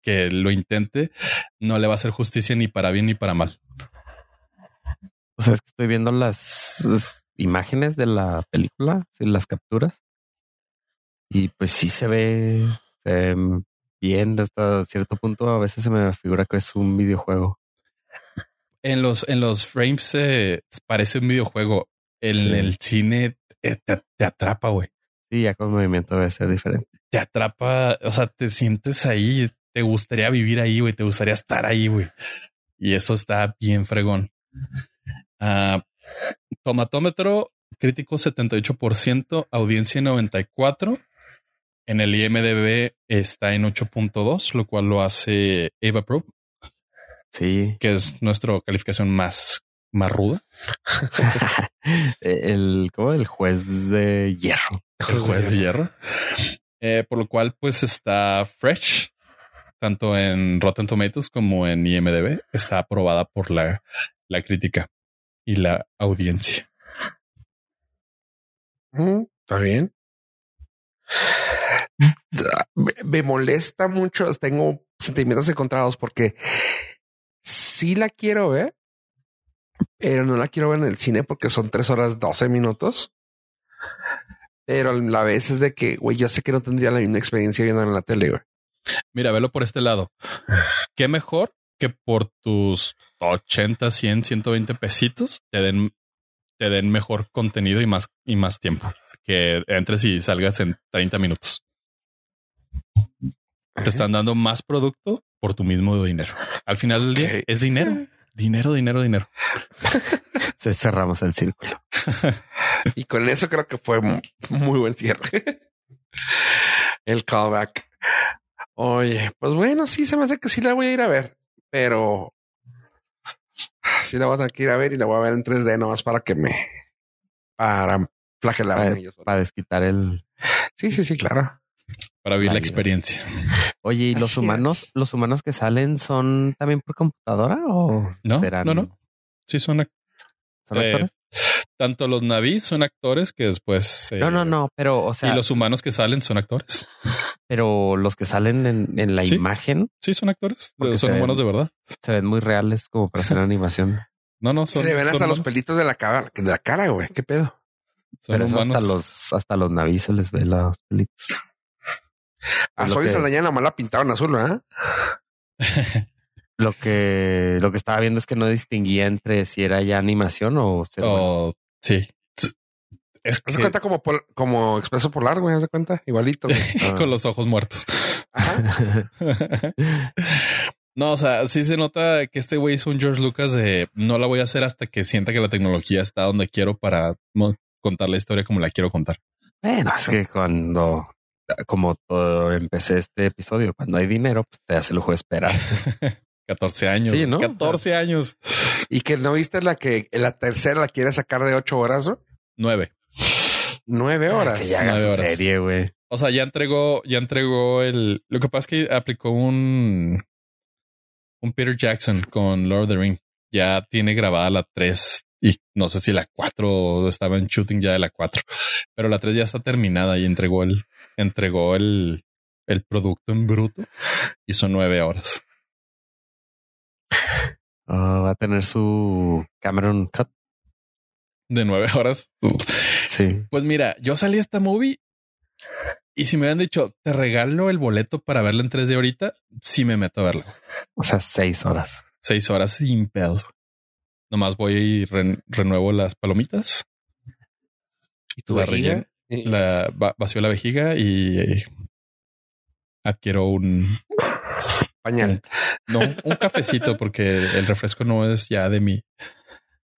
que lo intente no le va a hacer justicia ni para bien ni para mal. O sea, es que estoy viendo las, las imágenes de la película, sí, las capturas. Y pues sí se ve, se ve bien hasta cierto punto. A veces se me figura que es un videojuego. En los, en los frames eh, parece un videojuego. En Sí. el cine eh, te, te atrapa, güey. Sí, ya con movimiento debe ser diferente. Te atrapa, o sea, te sientes ahí, te gustaría vivir ahí, güey, te gustaría estar ahí, güey. Y eso está bien fregón. Ah, tomatómetro, crítico 78%, audiencia 94%. En el IMDB está en 8.2, lo cual lo hace Eva Pro, Sí. que es nuestra calificación más, más ruda. el, como el juez de hierro. el juez de hierro. Eh, por lo cual, pues está fresh, tanto en Rotten Tomatoes como en IMDb. Está aprobada por la, la crítica y la audiencia. Mm, Está bien. Me, molesta mucho. Tengo sentimientos encontrados porque sí la quiero ver, pero no la quiero ver en el cine porque son tres horas 12 minutos. Pero la vez es de que, güey, yo sé que no tendría la misma experiencia viendo en la tele, güey. Mira, velo por este lado. Qué mejor que por tus 80, 100, 120 pesitos te den, te den mejor contenido y más, y más tiempo. Que entres y salgas en 30 minutos. Te están dando más producto por tu mismo dinero. Al final del día es dinero, dinero, dinero, dinero. Se cerramos el círculo. Y con eso creo que fue mu- muy buen cierre. El callback. Oye, pues bueno, sí se me hace que sí la voy a ir a ver, pero sí la voy a tener que ir a ver y la voy a ver en 3D nomás para que me para flagelarme. Para, yo solo. para desquitar el. Sí, sí, sí, claro. para vivir la experiencia. Oye, ¿y los humanos, los humanos que salen son también por computadora o No, serán no, no. Sí, son, son eh, actores? Tanto los navis son actores que después. eh, no, no, no, pero o sea, y los humanos que salen son actores. pero los que salen en, en la Sí. imagen Sí, son actores. Porque son se humanos de ven- verdad. se ven muy reales como para hacer animación. No, no, Se son, le ven hasta los pelitos de la cara, de la cara, güey. ¿Qué pedo? Son pero hasta los, hasta los navíos se les ve los pelitos. A Zoe que- Saldaña nada más la pintaron azul, ¿verdad? Lo que, lo que estaba viendo es que no distinguía entre si era ya animación o. Oh, sí. Es que de cuenta como, pol- como expreso polar, güey. De cuenta, igualito. con los ojos muertos. Ajá. no, o sea, sí se nota que este güey hizo un George Lucas de no la voy a hacer hasta que sienta que la tecnología está donde quiero para contar la historia como la quiero contar. Bueno, es que cuando, como todo, empecé este episodio, cuando hay dinero, pues te hace el lujo de esperar. 14 años. Sí, ¿no? 14 años. Y que no viste la que la tercera la quiere sacar de ocho horas, ¿no? 9. Nueve horas. Que ya haga Nueve su horas. serie, güey. O sea, ya entregó, ya entregó el. Lo que pasa es que aplicó un. Un Peter Jackson con Lord of the Ring. Ya tiene grabada la 3 y no sé si la 4 estaba en shooting ya de la 4, pero la 3 ya está terminada y entregó el. Entregó el. el producto en bruto y son nueve horas. Ah, va a tener su Cameron Cut. De nueve horas. Sí. Pues mira, yo salí a esta movie y si me hubieran dicho, te regalo el boleto para verla en 3D ahorita, sí me meto a verla. O sea, seis horas. Seis horas sin pedos. Nomás voy y re- renuevo las palomitas, ¿Y tu La vejiga? relleno. la va- vacío la vejiga y eh, adquiero un, Pañal. no, un cafecito porque el refresco no es ya de mi,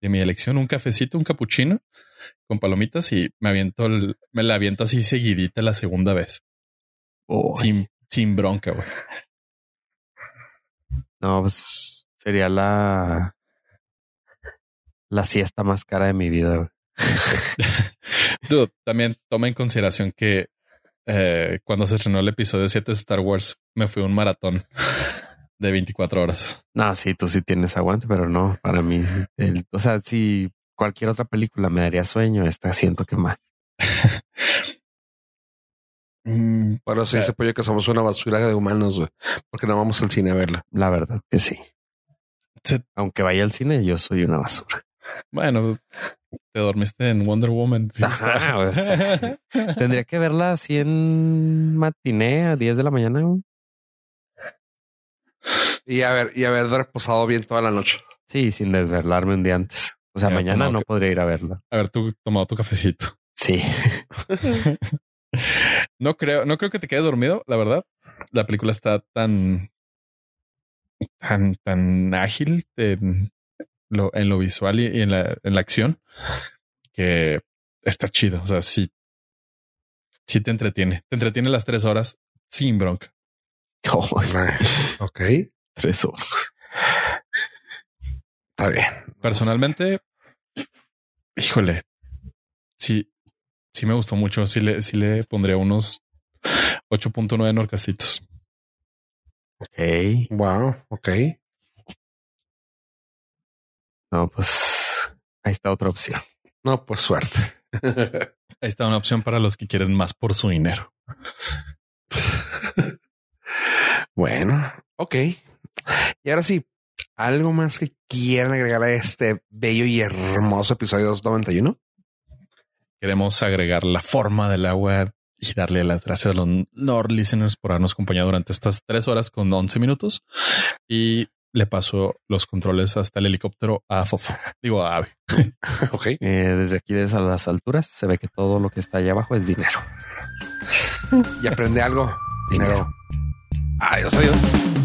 de mi elección. Un cafecito, un capuchino con palomitas y me aviento, el- me la aviento así seguidita la segunda vez. Sin, sin bronca, güey. No, pues sería la la siesta más cara de mi vida. güey. Dude, también toma en consideración que eh, cuando se estrenó el episodio 7 de Star Wars, me fui a un maratón de 24 horas. No, sí, tú sí tienes aguante, pero no, para mí. el- o sea, si cualquier otra película me daría sueño, esta siento que más. Mm, Bueno, sí, O sea- se puede que somos una basura de humanos, güey. Porque no vamos al cine a verla. La verdad que sí. Se- Aunque vaya al cine, yo soy una basura. Bueno, te dormiste en Wonder Woman. Sí, Ajá, está- o sea. Tendría que verla así en matiné a 10 de la mañana. güey. Y haber, y haber reposado bien toda la noche. Sí, sin desvelarme un día antes. O sea, mañana no podría ir a verla. Haber tú tomado tu cafecito. Sí. No creo, no creo que te quedes dormido, la verdad. La película está tan, tan, tan ágil en lo, en lo visual y y en la, en la acción que está chido. O sea, sí, sí te entretiene. Te entretiene las tres horas sin bronca. Ay, ok, Tres horas. está bien. Personalmente, híjole, sí, sí me gustó mucho. Sí le, sí le pondría unos 8.9 norcasitos. Ok. Wow, ok. No, pues ahí está otra opción. No, pues suerte. Ahí está una opción para los que quieren más por su dinero. bueno, ok. Y ahora sí, ¿algo más que quieran agregar a este bello y hermoso episodio 291? Queremos agregar la forma del agua y darle las gracias a los Lord listeners por habernos acompañado durante estas tres horas con 11 minutos. Y le paso los controles hasta el helicóptero a Fofo. Digo a Ave. ok. Eh, desde aquí, desde las alturas, se ve que todo lo que está allá abajo es dinero. Y aprende algo. Dinero. Adiós, adiós.